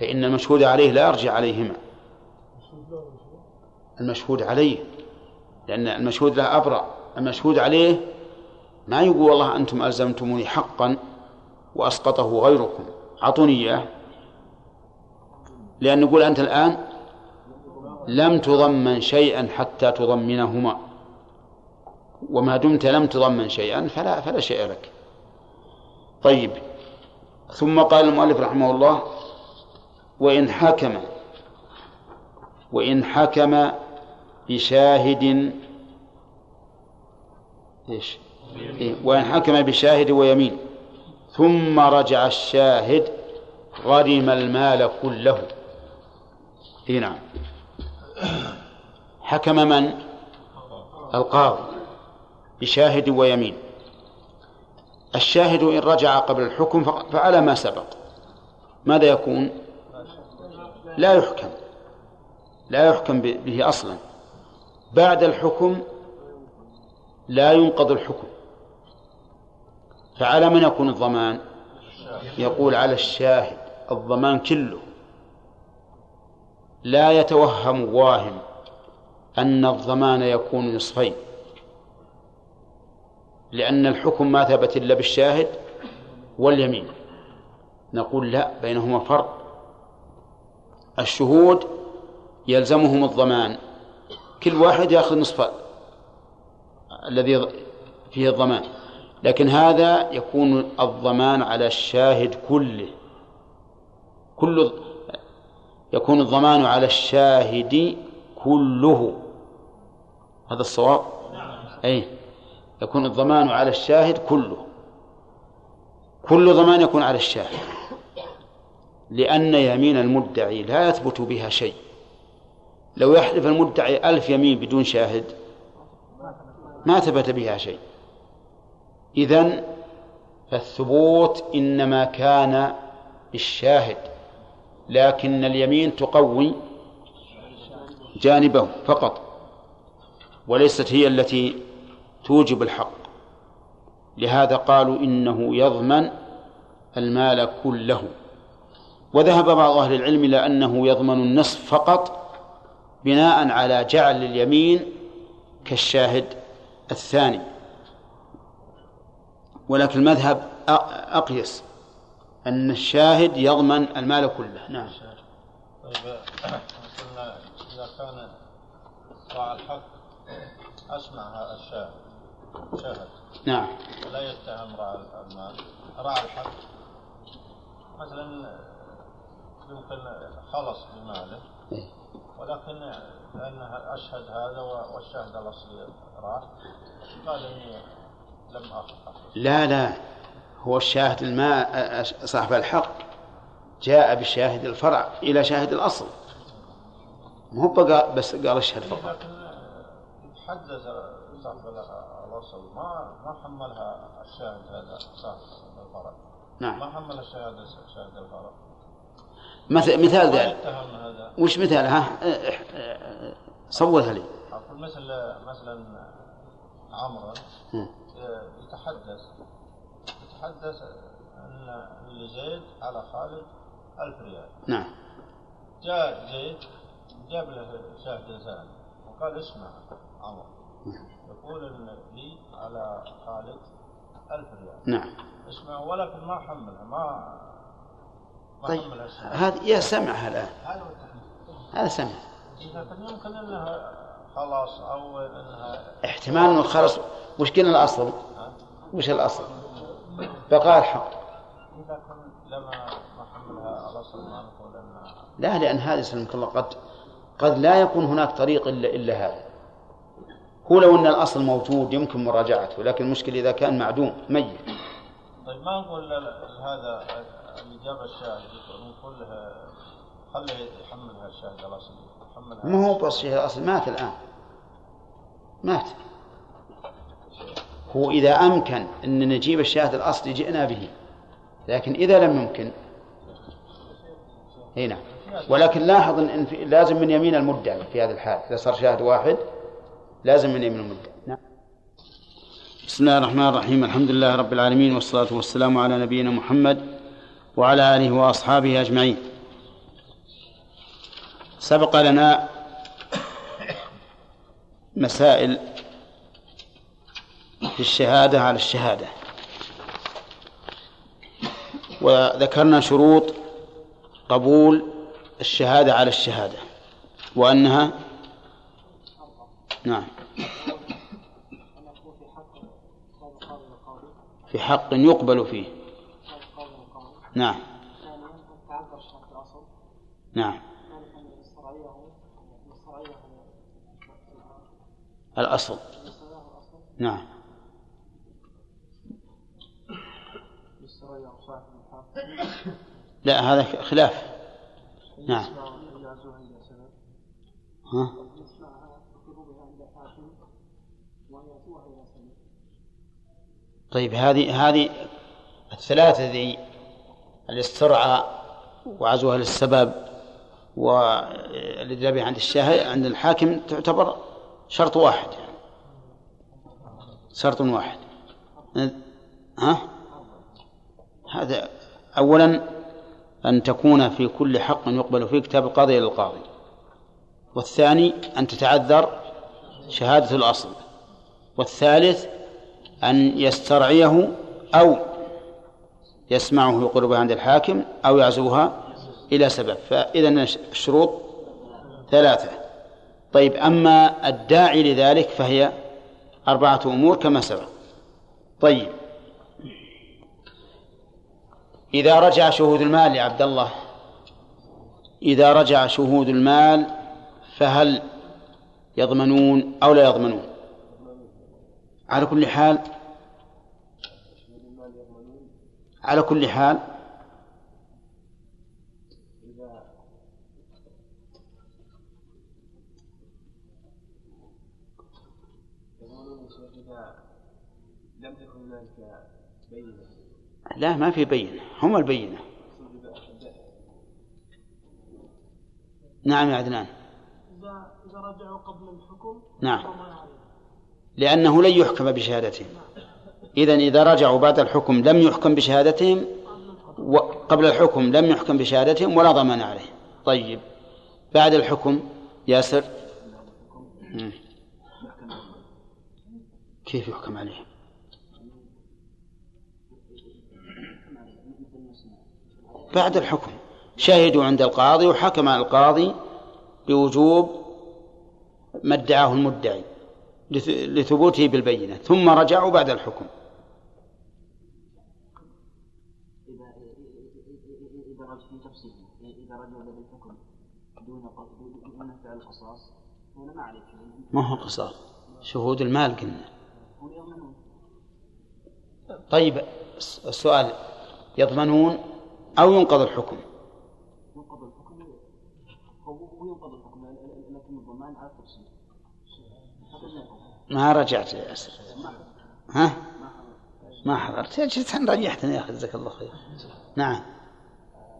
فإن المشهود عليه لا يرجع عليهما. المشهود عليه لأن المشهود له أبرأ. المشهود عليه ما يقول والله أنتم ألزمتموني حقا وأسقطه غيركم. أعطوني إياه. لأن نقول أنت الآن لم تضمن شيئا حتى تضمنهما. وما دمت لم تضمن شيئا فلا فلا شيء لك. طيب. ثم قال المؤلف رحمه الله وإن حكم وإن حكم بشاهد إيش؟ إيه؟ وإن حكم بشاهد ويمين. ثم رجع الشاهد غرم المال كله. اي نعم. حكم من؟ القاضي. بشاهد ويمين. الشاهد إن رجع قبل الحكم فعلى ما سبق. ماذا يكون؟ لا يحكم. لا يحكم به أصلا. بعد الحكم لا ينقض الحكم. فعلى من يكون الضمان؟ يقول على الشاهد الضمان كله. لا يتوهم واهم أن الضمان يكون نصفين. لأن الحكم ما ثبت إلا بالشاهد واليمين. نقول لا بينهما فرق. الشهود يلزمهم الضمان. كل واحد يأخذ نصف الذي فيه الضمان. لكن هذا يكون الضمان على الشاهد كله. كل يكون الضمان على الشاهد كله. هذا الصواب؟ أي. يكون الضمان على الشاهد كله. كل ضمان يكون على الشاهد. لأن يمين المدعي لا يثبت بها شيء. لو يحلف المدعي ألف يمين بدون شاهد ما ثبت بها شيء. إذن فالثبوت إنما كان بالشاهد لكن اليمين تقوي جانبه فقط وليست هي التي توجب الحق. لهذا قالوا إنه يضمن المال كله. وذهب بعض أهل العلم إلى أنه يضمن النصف فقط بناء على جعل اليمين كالشاهد الثاني. ولكن المذهب أقيس أن الشاهد يضمن المال كله. نعم. طيب إذا كان الحق أسمع الشاهد. شاهد نعم. لا يتهم راعى المال راعى الحق. مثلا يمكن خلص بماله. إيه. ولكن لأنه أشهد هذا والشاهد الأصلي راح قال إني لم أخطأ لا لا. هو الشاهد الماء صاحب الحق. جاء بشاهد الفرع إلى شاهد الأصل. مو بقى بس قال اشهد فقط. لكن يتحدث الأصل ما ما حملها الشاهد هذا صاحب الفرع نعم. ما حمل الشاهد شاهد الفرع مثل مثال ذلك. يتهم هذا. وش مثالها صورها لي. أقول مثل مثلا عمرو. يتحدث. يتحدث أن لزيد على خالد ألف ريال. نعم. جاء زيد جاب له شاهد ثاني وقال اسمع عمرو. يقول ان لي على خالد ألف ريال. نعم. اسمع ولكن ما حملها ما ما طيب هذا يا سمعها الآن. هذا سمع. لكن يمكن إنها خلاص أو انها احتمال انه خلص وش قلنا الأصل؟ وش الأصل؟ بقاء الحق. إذا كان لما لا لأن هذا سلمك الله قد قد لا يكون هناك طريق الا إلا هذا. هو لو أن الأصل موجود يمكن مراجعته لكن المشكلة إذا كان معدوم ميت. طيب ما نقول هذا اللي جاب الشاهد؟ نقول له خليه يحملها الشاهد الاصلي ما هو بس شيء الأصل مات الآن. مات. هو إذا أمكن أن نجيب الشاهد الأصلي جئنا به لكن إذا لم يمكن نعم ولكن لاحظ إن في لازم من يمين المدعي في هذه الحال. إذا صار شاهد واحد لازم من يمين المدعي نعم. بسم الله الرحمن الرحيم. الحمد لله رب العالمين والصلاة والسلام على نبينا محمد وعلى آله وأصحابه أجمعين. سبق لنا مسائل في الشهادة على الشهادة. وذكرنا شروط قبول الشهادة على الشهادة. وأنها؟ نعم. في حق يقبل فيه. نعم. نعم. الأصل. نعم. لا هذا خلاف. نعم. سبب ها يسمعها بقلوبها عند حاكم ويأتوها إلى سبب طيب هذه هذه الثلاثة ذي الاسترعاء وعزوها للسبب والإدلاب عند الشاهد عند الحاكم تعتبر شرط واحد يعني. شرط واحد. ها؟ هذا أولا أن تكون في كل حق يقبل فيه كتاب القاضي إلى القاضي. والثاني أن تتعذر شهادة الأصل. والثالث أن يسترعيه أو يسمعه يقربها عند الحاكم أو يعزوها إلى سبب. فإذا الشروط ثلاثة. طيب أما الداعي لذلك فهي أربعة أمور كما سبق. طيب. إذا رجع شهود المال يا عبد الله إذا رجع شهود المال فهل يضمنون أو لا يضمنون؟ على كل حال على كل حال لا ما في بينة هم البينة. نعم يا عدنان. إذا إذا رجعوا قبل الحكم نعم. لأنه لن يحكم بشهادتهم. إذا إذا رجعوا بعد الحكم لم يحكم بشهادتهم وقبل الحكم لم يحكم بشهادتهم ولا ضمان عليه طيب. بعد الحكم ياسر. كيف يحكم عليهم؟ بعد الحكم. شهدوا عند القاضي وحكم القاضي بوجوب ما ادعاه المدعي. لثبوته بالبينة ثم رجعوا بعد الحكم. ما هو قصاص؟ شهود المال قلنا. طيب السؤال يضمنون أو ينقض الحكم؟ ينقض الحكم هو ينقض الحكم لكن الضمان على التفصيل. ما رجعت يا ياسر ها؟ ما حضرت. جيت ريحتني يا أخي جزاك الله خير. نعم.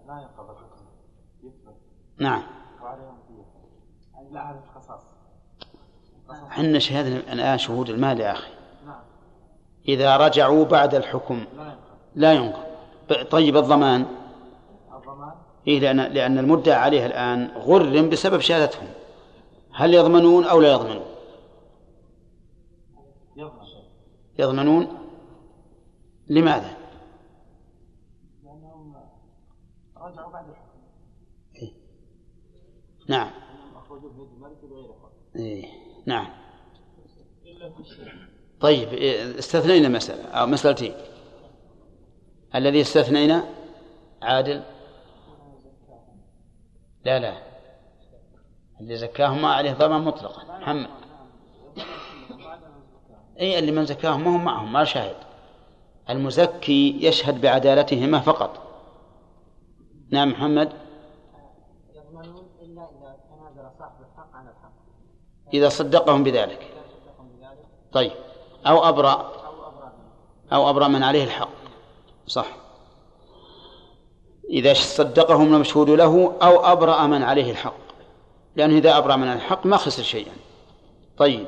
لا ينقض الحكم نعم. لا القصاص إحنا شهدنا الآن شهود المال يا أخي. إذا رجعوا بعد الحكم لا ينقض. لا ينقض طيب الضمان؟ الضمان إيه لأن لأن المدعى عليه الآن غرم بسبب شهادتهم. هل يضمنون أو لا يضمنون؟ يضمن يضمنون لماذا؟ لأنهم رجعوا بعد الحكم نعم. إيه. نعم. طيب إيه، استثنينا مسألة أو مسألتين. الذي استثنينا عادل؟ لا لا. اللي زكاهم ما عليه ضمان مطلقا. محمد. أي اللي من زكاهم ما هم معهم ما شاهد. المزكي يشهد بعدالتهما فقط. نعم محمد؟ إذا صدقهم بذلك. طيب. أو أبرأ. أو أبرأ من عليه الحق. صح. إذا صدقهم المشهود له أو أبرأ من عليه الحق. لأنه إذا أبرأ من الحق ما خسر شيئا. طيب.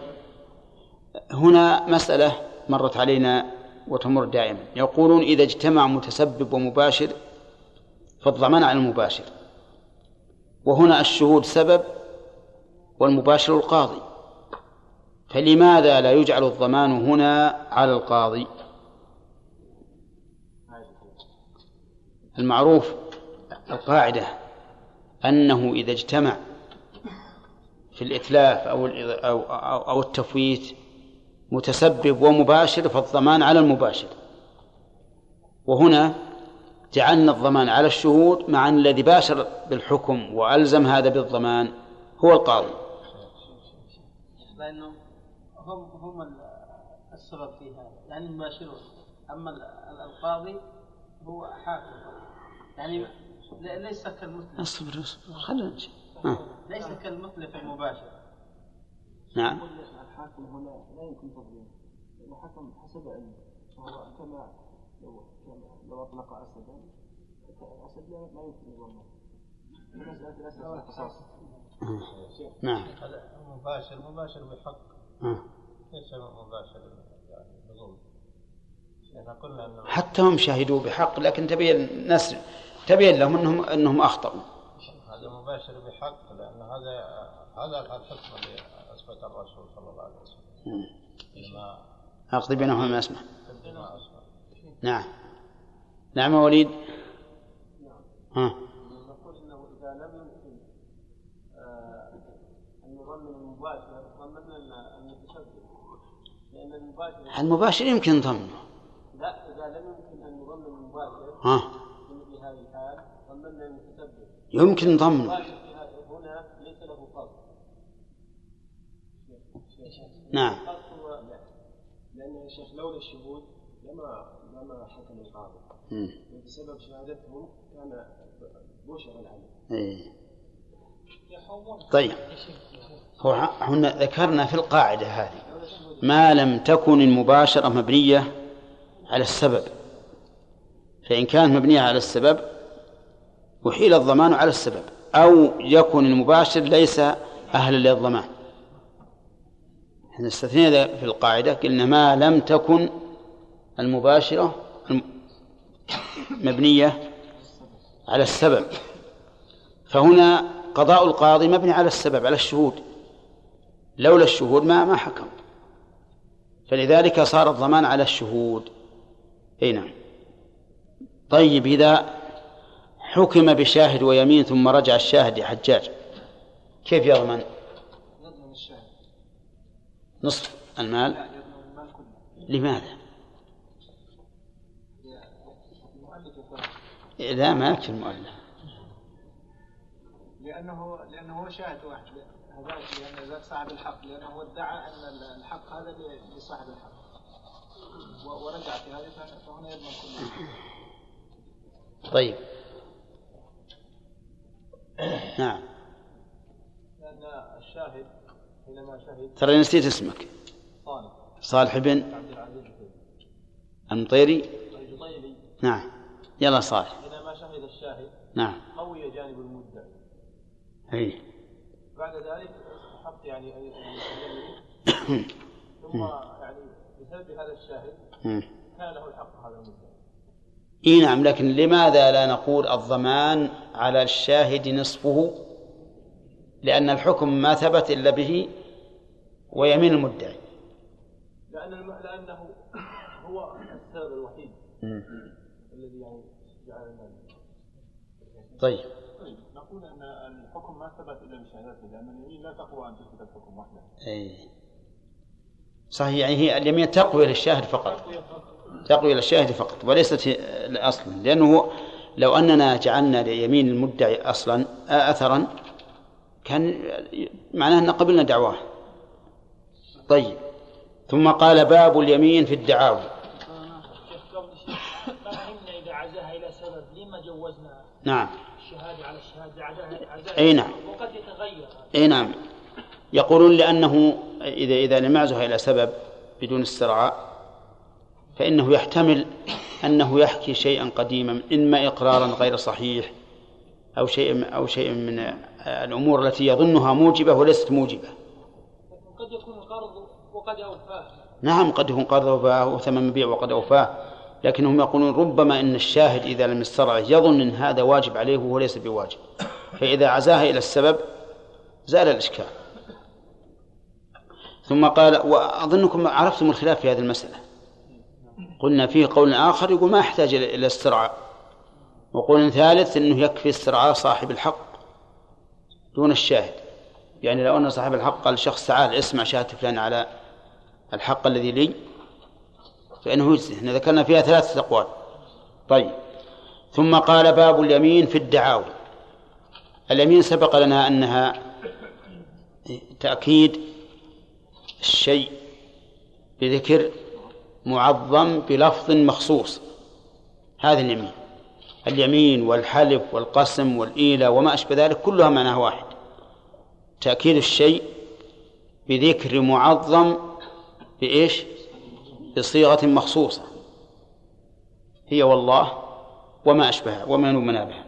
هنا مسألة مرت علينا وتمر دائما. يقولون إذا اجتمع متسبب ومباشر فالضمان على المباشر. وهنا الشهود سبب والمباشر القاضي. فلماذا لا يجعل الضمان هنا على القاضي؟ المعروف القاعدة أنه إذا اجتمع في الإتلاف أو أو أو, التفويت متسبب ومباشر فالضمان على المباشر. وهنا جعلنا الضمان على الشهود مع أن الذي باشر بالحكم وألزم هذا بالضمان هو القاضي. لأنهم هم هم السبب في هذا. يعني مباشرون أما القاضي هو حاكم. يعني ليس كالمثل أصبر أصبر خلينا نمشي. ليس كالمثل في المباشر. نعم. الحاكم هنا لا يمكن تظليمه لأنه حكم حسب علمه وهو كما لو لو أطلق أسدا أسد لا يمكن يظلمه نعم. مباشر مباشر بحق آه. ليس مباشر يعني حتى هم شهدوا بحق لكن تبين ناس تبين لهم انهم أنهم أخطأوا. هذا مباشر بحق لأن هذا هذا الحكم اللي أثبت الرسول صلى الله عليه وسلم. لما أقضي بينهما ما أسمع. نعم. نعم يا وليد. ها. نقول إنه إذا لم يمكن آه، أن نضمن المباشر ضمننا المتشبه لأن المباشر المباشر يمكن نضمنه لا إذا لم يمكن أن نضمن المباشر ها. في مثل هذه الحال ضمننا المتشبه يمكن نضمنه المباشر في هذا- هنا ليس له قصد نعم. لأن يا شيخ لولا الشهود لما لما حكم القاضي. بسبب شهادتهم كان بشر العمل. إيه. طيب. هو هنا ذكرنا في القاعدة هذه ما لم تكن المباشرة مبنية على السبب. فإن كانت مبنية على السبب أحيل الضمان على السبب أو يكن المباشر ليس أهلا للضمان. إحنا استثنينا في القاعدة قلنا ما لم تكن المباشرة الم- مبنية على السبب. فهنا قضاء القاضي مبني على السبب على الشهود. لولا الشهود ما ما حكم. فلذلك صار الضمان على الشهود. أي نعم. طيب إذا حكم بشاهد ويمين ثم رجع الشاهد يا حجاج كيف يضمن؟ نصف المال. لماذا؟ لا ما يكفي المؤلف. لأنه لأنه هو شاهد واحد. هذاك لأن ذاك صاحب الحق. لأنه ادعى أن الحق هذا لصاحب الحق. ورجع في هذه فهنا- يضمن كله طيب. نعم. لأن الشاهد ترى نسيت اسمك. صالح. صالح بن عبد العزيز المطيري؟ الجطيلي نعم. يلا صالح. حينما شهد الشاهد نعم. قوي جانب المدعي إي. بعد ذلك استحق يعني ثم يعني بسبب هذا الشاهد. كان له الحق هذا المدعي إي نعم لكن لماذا لا نقول الضمان على الشاهد نصفه؟ لأن الحكم ما ثبت إلا به ويمين المدعي. لأن الم... لأنه هو السبب الوحيد. الذي يعني جعل المال. طيب. نقول أن الحكم ما ثبت إلا بشهادته لأن اليمين لا تقوى أن تثبت الحكم وحده. أي. صحيح يعني هي اليمين تقوي للشاهد فقط. تقوي للشاهد فقط وليست أصلا لأنه لو أننا جعلنا ليمين المدعي أصلا آه، أثرا كان معناه أن قبلنا دعواه. طيب. ثم قال باب اليمين في الدعاوى. نعم. الشهاده على الشهاده عزاها أي نعم. وقد يتغير أي نعم. يقولون لأنه إذا إذا لم يعزها إلى سبب بدون استرعاء فإنه يحتمل أنه يحكي شيئا قديما إما اقرارا غير صحيح أو شيء أو شيء من الأمور التي يظنها موجبة وليست موجبة. قد يكون القرض وقد أوفاه. نعم قد يكون قد أوفاه وثمن مبيع وقد أوفاه لكنهم يقولون ربما إن الشاهد إذا لم يسترعه يظن إن هذا واجب عليه وهو ليس بواجب. فإذا عزاها إلى السبب زال الإشكال. ثم قال وأظنكم عرفتم الخلاف في هذه المسألة. قلنا فيه قول آخر يقول ما يحتاج إلى إلى استرعاء. وقول ثالث إنه يكفي استرعاء صاحب الحق. دون الشاهد. يعني لو أن صاحب الحق قال شخص تعال اسمع شهاده فلان على الحق الذي لي فإنه يجزي إحنا ذكرنا فيها ثلاثة أقوال. طيب. ثم قال باب اليمين في الدعاوى اليمين سبق لنا أنها تأكيد الشيء بذكر معظم بلفظ مخصوص. هذا اليمين. اليمين والحلف والقسم والإيلة وما أشبه ذلك كلها معناها واحد. تأكيد الشيء بذكر معظم بإيش؟ بصيغة مخصوصة. هي والله وما أشبهها وما ينوبنا بها.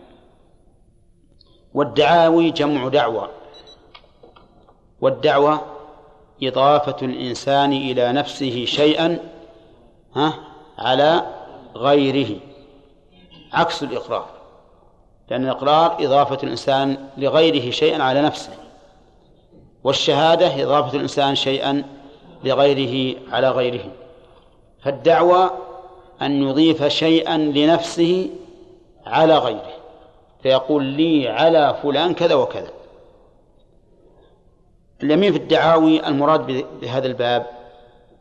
والدعاوي جمع دعوى والدعوة إضافة الإنسان إلى نفسه شيئا ها؟ على غيره. عكس الإقرار. لأن الإقرار إضافة الإنسان لغيره شيئا على نفسه. والشهادة إضافة الإنسان شيئا لغيره على غيره. فالدعوة أن يضيف شيئا لنفسه على غيره. فيقول لي على فلان كذا وكذا. اليمين في الدعاوي المراد بهذا الباب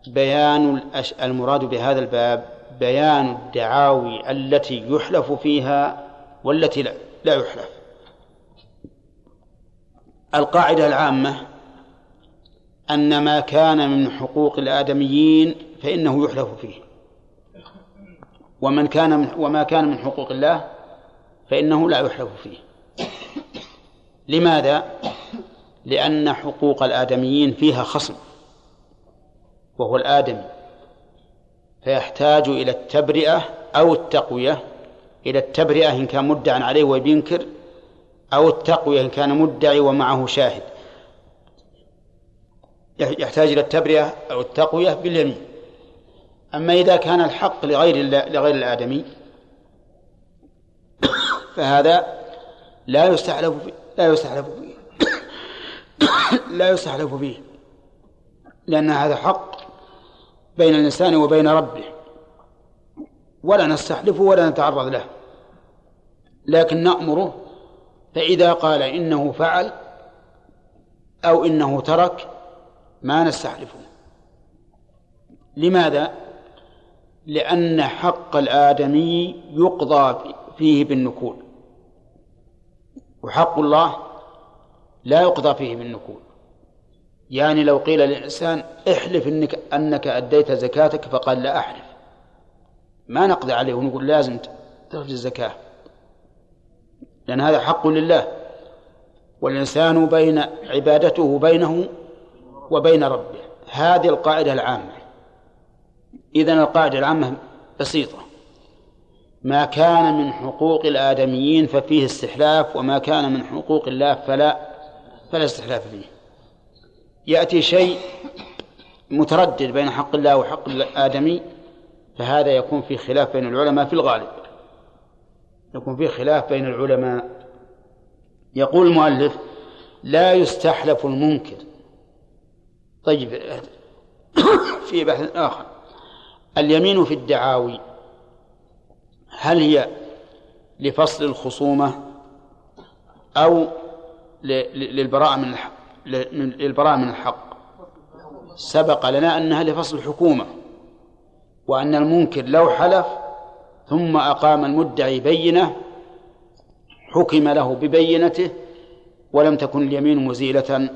بيان المراد بهذا الباب بيان الدعاوي التي يحلف فيها والتي لا, لا يحلف. القاعدة العامة أن ما كان من حقوق الآدميين فإنه يحلف فيه. ومن كان من وما كان من حقوق الله فإنه لا يحلف فيه. لماذا؟ لأن حقوق الآدميين فيها خصم وهو الآدمي. فيحتاج إلى التبرئة أو التقوية. إلى التبرئة إن كان مدعا عليه وبينكر أو التقوية إن كان مدعي ومعه شاهد. يحتاج إلى التبرئة أو التقوية باليمين. أما إذا كان الحق لغير لغير الآدمي فهذا لا يستحلف لا يستحلف فيه لا يستحلف فيه. لأن هذا حق بين الإنسان وبين ربه. ولا نستحلفه ولا نتعرض له. لكن نأمره فإذا قال إنه فعل أو إنه ترك ما نستحلفه. لماذا؟ لأن حق الآدمي يقضى فيه بالنكول. وحق الله لا يقضى فيه بالنكول. يعني لو قيل للإنسان احلف إنك أنك أديت زكاتك فقال لا أحلف. ما نقضي عليه ونقول لازم تخرج الزكاة. لأن هذا حق لله. والإنسان بين عبادته بينه وبين ربه. هذه القاعدة العامة. إذن القاعدة العامة بسيطة. ما كان من حقوق الآدميين ففيه استحلاف وما كان من حقوق الله فلا فلا استحلاف فيه. يأتي شيء متردد بين حق الله وحق الآدمي فهذا يكون في خلاف بين العلماء في الغالب. يكون في خلاف بين العلماء. يقول المؤلف لا يستحلف المنكر. طيب في بحث آخر. اليمين في الدعاوي هل هي لفصل الخصومة أو للبراءة من الحق للبراءة من الحق؟ سبق لنا أنها لفصل الحكومة وأن المنكر لو حلف ثم أقام المدعي بينة حكم له ببينته ولم تكن اليمين مزيلة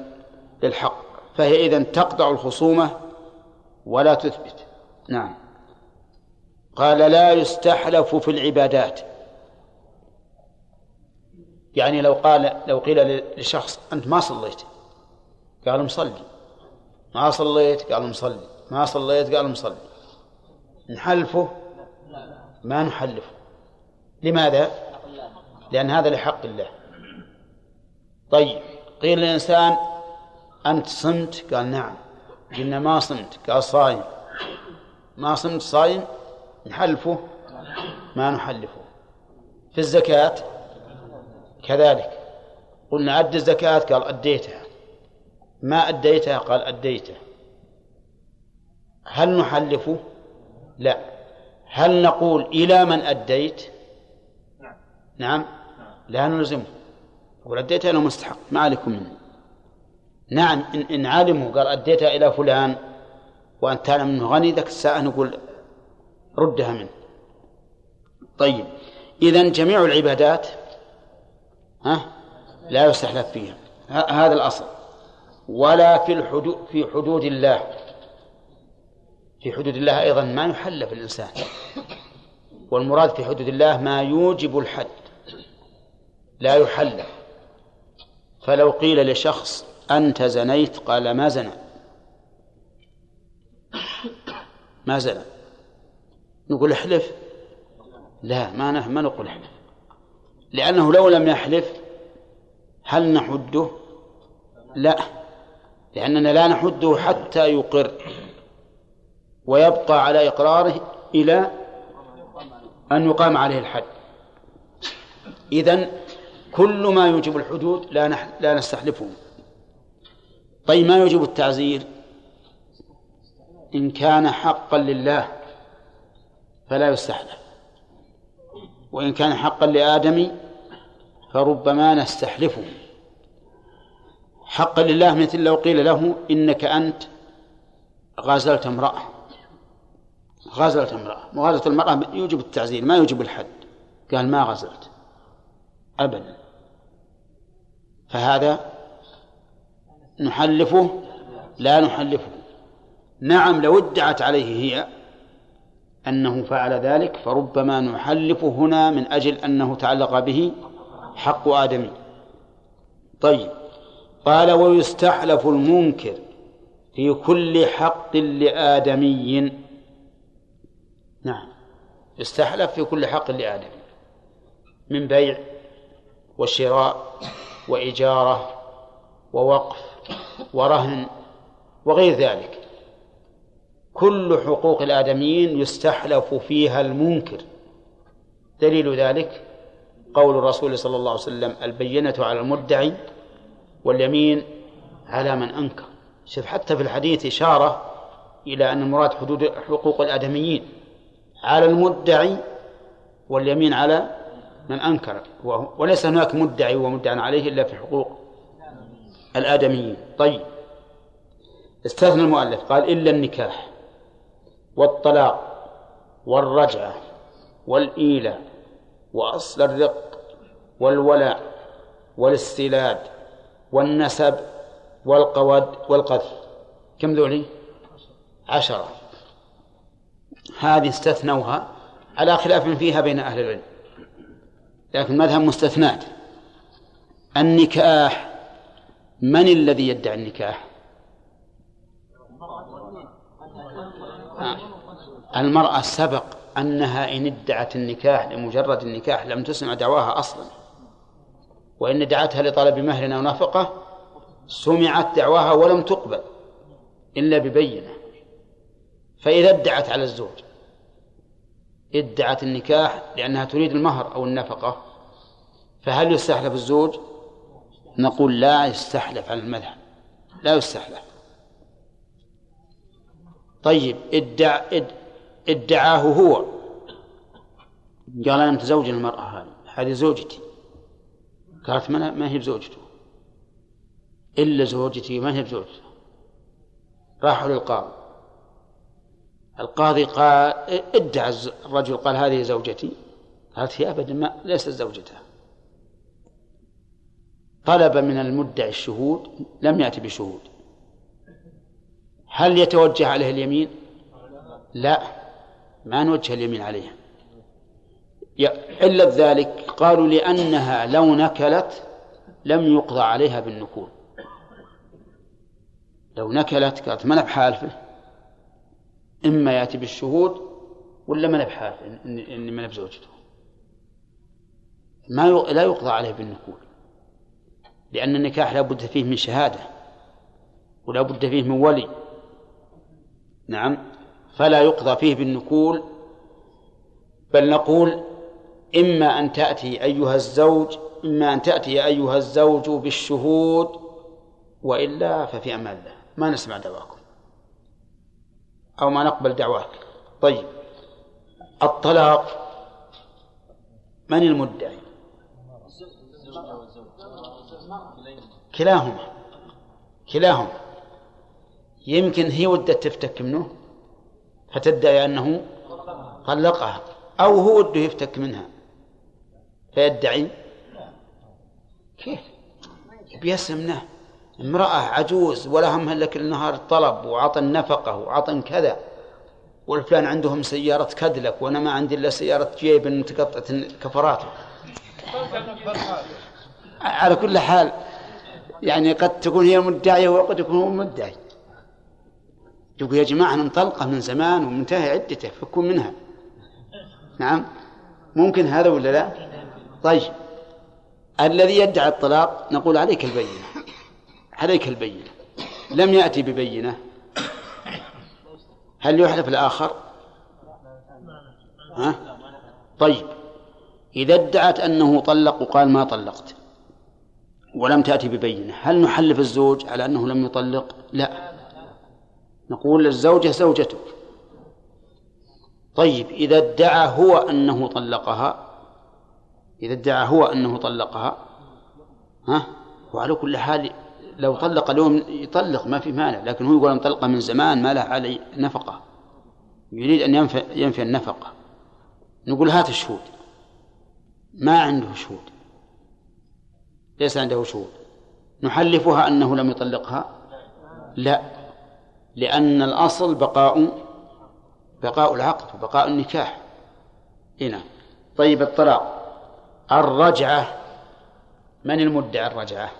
للحق. فهي إذن تقطع الخصومة ولا تثبت. نعم. قال لا يستحلف في العبادات. يعني لو قال لو قيل لشخص أنت ما صليت قال مصلي. ما صليت قال مصلي. ما صليت قال مصلي. نحلفه؟ ما نحلفه. لماذا؟ لأن هذا لحق الله. طيب قيل للإنسان أنت صمت؟ قال نعم. قلنا ما صمت. قال صايم. ما صمت صايم؟ نحلفه. ما نحلفه. في الزكاة؟ كذلك. قلنا أد الزكاة؟ قال أديتها. ما أديتها؟ قال أديته. هل نحلفه؟ لا. هل نقول إلى من أديت؟ نعم. لا نلزمه. يقول أديتها أنا مستحق. ما عليكم مني نعم إن, إن علموا قال أديتها إلى فلان وأنت تعلم أنه غني ذاك الساعة نقول ردها منه. طيب إذا جميع العبادات ها لا يستحلف فيها. هذا الأصل. ولا في الحدود في حدود الله. في حدود الله أيضا ما يحلف الإنسان. والمراد في حدود الله ما يوجب الحد. لا يحلف فلو قيل لشخص أنت زنيت؟ قال ما زنى. ما زنى. نقول احلف؟ لا ما ما نقول احلف. لأنه لو لم يحلف هل نحده؟ لا لأننا لا نحده حتى يقر ويبقى على إقراره إلى أن يقام عليه الحد. إذن كل ما يوجب الحدود لا. لا نستحلفه. طيب ما يوجب التعزير؟ إن كان حقا لله فلا يستحلف وإن كان حقا لآدم فربما نستحلفه. حقا لله مثل لو قيل له إنك أنت غازلت امرأة. غازلت امرأة. مغازلة المرأة يوجب التعزير ما يوجب الحد. قال ما غزلت أبدا. فهذا نحلفه؟ لا نحلفه. نعم لو ادعت عليه هي أنه فعل ذلك فربما نحلف هنا من أجل أنه تعلق به حق آدمي. طيب. قال ويستحلف المنكر في كل حق لآدمي. نعم. يستحلف في كل حق لآدمي. من بيع وشراء وإجارة ووقف ورهن وغير ذلك. كل حقوق الآدميين يستحلف فيها المنكر. دليل ذلك قول الرسول صلى الله عليه وسلم البينة على المدعي واليمين على من أنكر. شوف حتى في الحديث إشارة إلى أن المراد حدود حقوق الآدميين على المدعي واليمين على من أنكر. وليس هناك مدعي ومدعى عليه إلا في حقوق الآدميين. طيب. استثنى المؤلف قال إلا النكاح والطلاق والرجعة والإيلاء وأصل الرق والولاء والاستيلاد والنسب والقود والقذف. كم ذولي؟ عشرة. هذه استثنوها على خلاف فيها بين أهل العلم لكن مذهب مستثنات. النكاح من الذي يدعي النكاح؟ المرأة سبق أنها إن ادعت النكاح لمجرد النكاح لم تسمع دعواها أصلا وإن ادعتها لطلب مهر أو نفقة سمعت دعواها ولم تقبل إلا ببينة. فإذا ادعت على الزوج ادعت النكاح لأنها تريد المهر أو النفقة فهل يستحلف الزوج؟ نقول لا يستحلف على المذهب. لا يستحلف. طيب ادع ادعاه هو. قال أنا متزوج المرأة هذه. هذه زوجتي. قالت ما هي بزوجته؟ إلا زوجتي ما هي بزوجته؟ راحوا للقاضي. القاضي قال ادعى الرجل قال هذه زوجتي. قالت هي أبدا ما ليست زوجته طلب من المدعي الشهود لم يأتي بشهود. هل يتوجه عليه اليمين؟ لا. ما نوجه اليمين عليها. علة ذلك قالوا لأنها لو نكلت لم يقضى عليها بالنكول. لو نكلت قالت ما بحالفه إما يأتي بالشهود ولا ما بحالفه إني ما بزوجته ما لا يقضى عليه بالنكول. لأن النكاح لا بد فيه من شهادة ولا بد فيه من ولي. نعم. فلا يقضى فيه بالنكول بل نقول إما أن تأتي أيها الزوج إما أن تأتي أيها الزوج بالشهود وإلا ففي أمان الله. ما نسمع دعواكم أو ما نقبل دعواك. طيب. الطلاق من المدعي؟ كلاهما. كلاهما. يمكن هي ودت تفتك منه فتدعي أنه طلقها أو هو وده يفتك منها. فيدعي. كيف؟ بيسمنه. امرأة عجوز ولا همها إلا كل نهار طلب وعطى النفقة وعطى كذا. والفلان عندهم سيارة كدلك وأنا ما عندي إلا سيارة جيب متقطعة كفراته على كل حال يعني قد تكون هي المدعية وقد يكون هو المدعي يقول يا جماعة أنا مطلقة من زمان ومنتهي عدته فكون منها. نعم. ممكن هذا ولا لا؟ طيب. الذي يدعي الطلاق نقول عليك البينة. عليك البينة. لم يأتي ببينة. هل يحلف الآخر؟ ها؟ طيب. إذا ادعت أنه طلق وقال ما طلقت ولم تأتي ببينة هل نحلف الزوج على أنه لم يطلق؟ لا. نقول للزوجة زوجتك طيب إذا ادعى هو أنه طلقها إذا ادعى هو أنه طلقها ها؟ وعلى كل حال لو طلق اليوم يطلق ما في مانع لكن هو يقول أن طلقها من زمان ما له علي نفقة. يريد أن ينفي, ينفي النفقة. نقول هات الشهود. ما عنده شهود. ليس عنده شهود نحلفها أنه لم يطلقها؟ لا. لأن الأصل بقاء بقاء العقد وبقاء النكاح. هنا طيب الطلاق. الرجعة. من المدعي الرجعة؟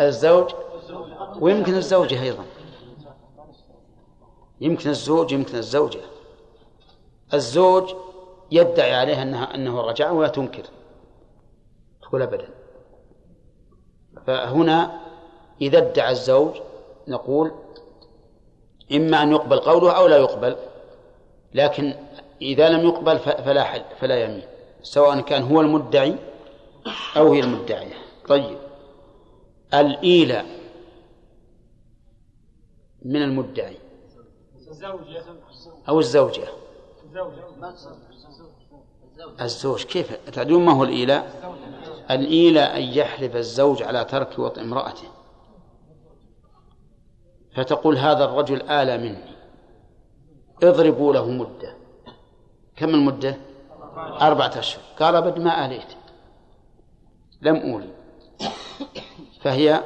الزوج. ويمكن الزوجة أيضا. يمكن الزوج يمكن الزوجة. الزوج يدعي عليها أنها أنه رجع ولا تنكر. تقول أبدا. فهنا إذا ادعى الزوج نقول إما أن يقبل قوله أو لا يقبل لكن إذا لم يقبل فلا حل فلا يمين سواء كان هو المدعي أو هي المدعية. طيب. الإيلاء من المدعي. أو الزوجة. الزوج. كيف؟ تعدون ما هو الإيلاء الإيلاء أن يحلف الزوج على ترك وطء امرأته. فتقول هذا الرجل آلى مني. اضربوا له مدة. كم المدة؟ أربعة أشهر. قال أبد ما آليت. لم أولي فهي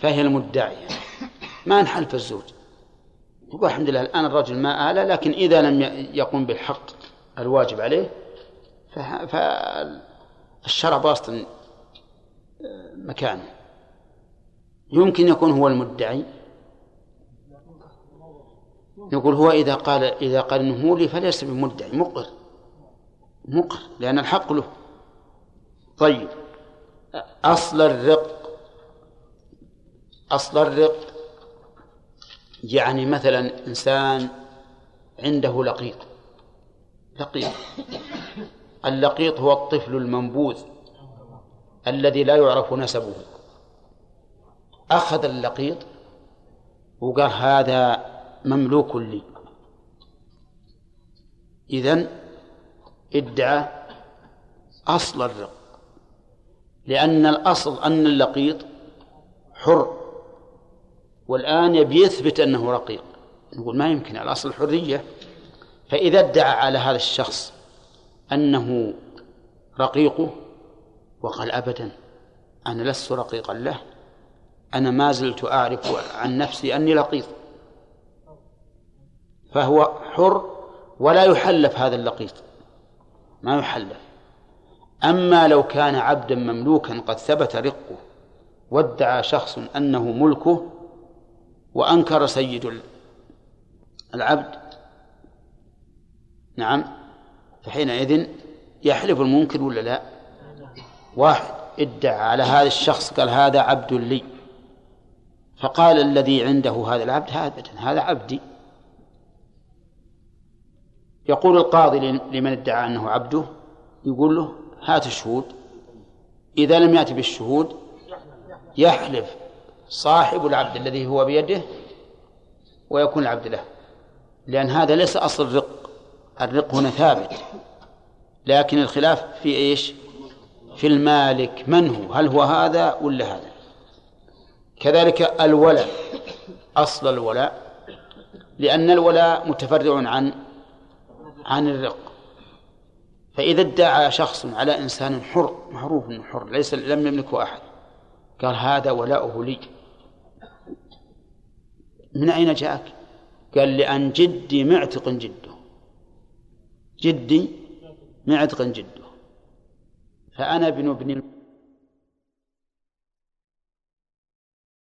فهي المدعية. ما نحلف الزوج. يقول الحمد لله الآن الرجل ما آلى لكن إذا لم يقوم بالحق الواجب عليه فالشرع باسط مكانه. يمكن يكون هو المدعي. نقول هو إذا قال إذا قال إنه لي فليس بمدعي مقر. مقر لأن الحق له. طيب. أصل الرق أصل الرق يعني مثلا إنسان عنده لقيط لقيط اللقيط هو الطفل المنبوذ الذي لا يعرف نسبه. أخذ اللقيط وقال هذا مملوك لي. إذن ادعى أصل الرق. لأن الأصل أن اللقيط حر. والآن يبي يثبت أنه رقيق. نقول ما يمكن الأصل الحرية فإذا ادعى على هذا الشخص أنه رقيقه وقال أبدا أنا لست رقيقا له أنا ما زلت أعرف عن نفسي أني لقيط. فهو حر ولا يحلف هذا اللقيط ما يحلف. أما لو كان عبدا مملوكا قد ثبت رقه وادعى شخص أنه ملكه وأنكر سيد العبد. نعم. فحينئذ يحلف المنكر ولا لا؟ واحد ادعى على هذا الشخص قال هذا عبد لي. فقال الذي عنده هذا العبد هذا هذا عبدي. يقول القاضي لمن ادعى أنه عبده يقول له هات الشهود. إذا لم يأتي بالشهود يحلف صاحب العبد الذي هو بيده ويكون العبد له. لأن هذا ليس أصل الرق الرق هنا ثابت لكن الخلاف في إيش؟ في المالك من هو؟ هل هو هذا ولا هذا؟ كذلك الولاء أصل الولاء لأن الولاء متفرع عن عن الرق فإذا ادعى شخص على إنسان حر معروف أنه حر ليس لم يملكه أحد قال هذا ولاؤه لي من أين جاءك؟ قال لأن جدي معتق جده جدي معتق جده. فأنا ابن ابن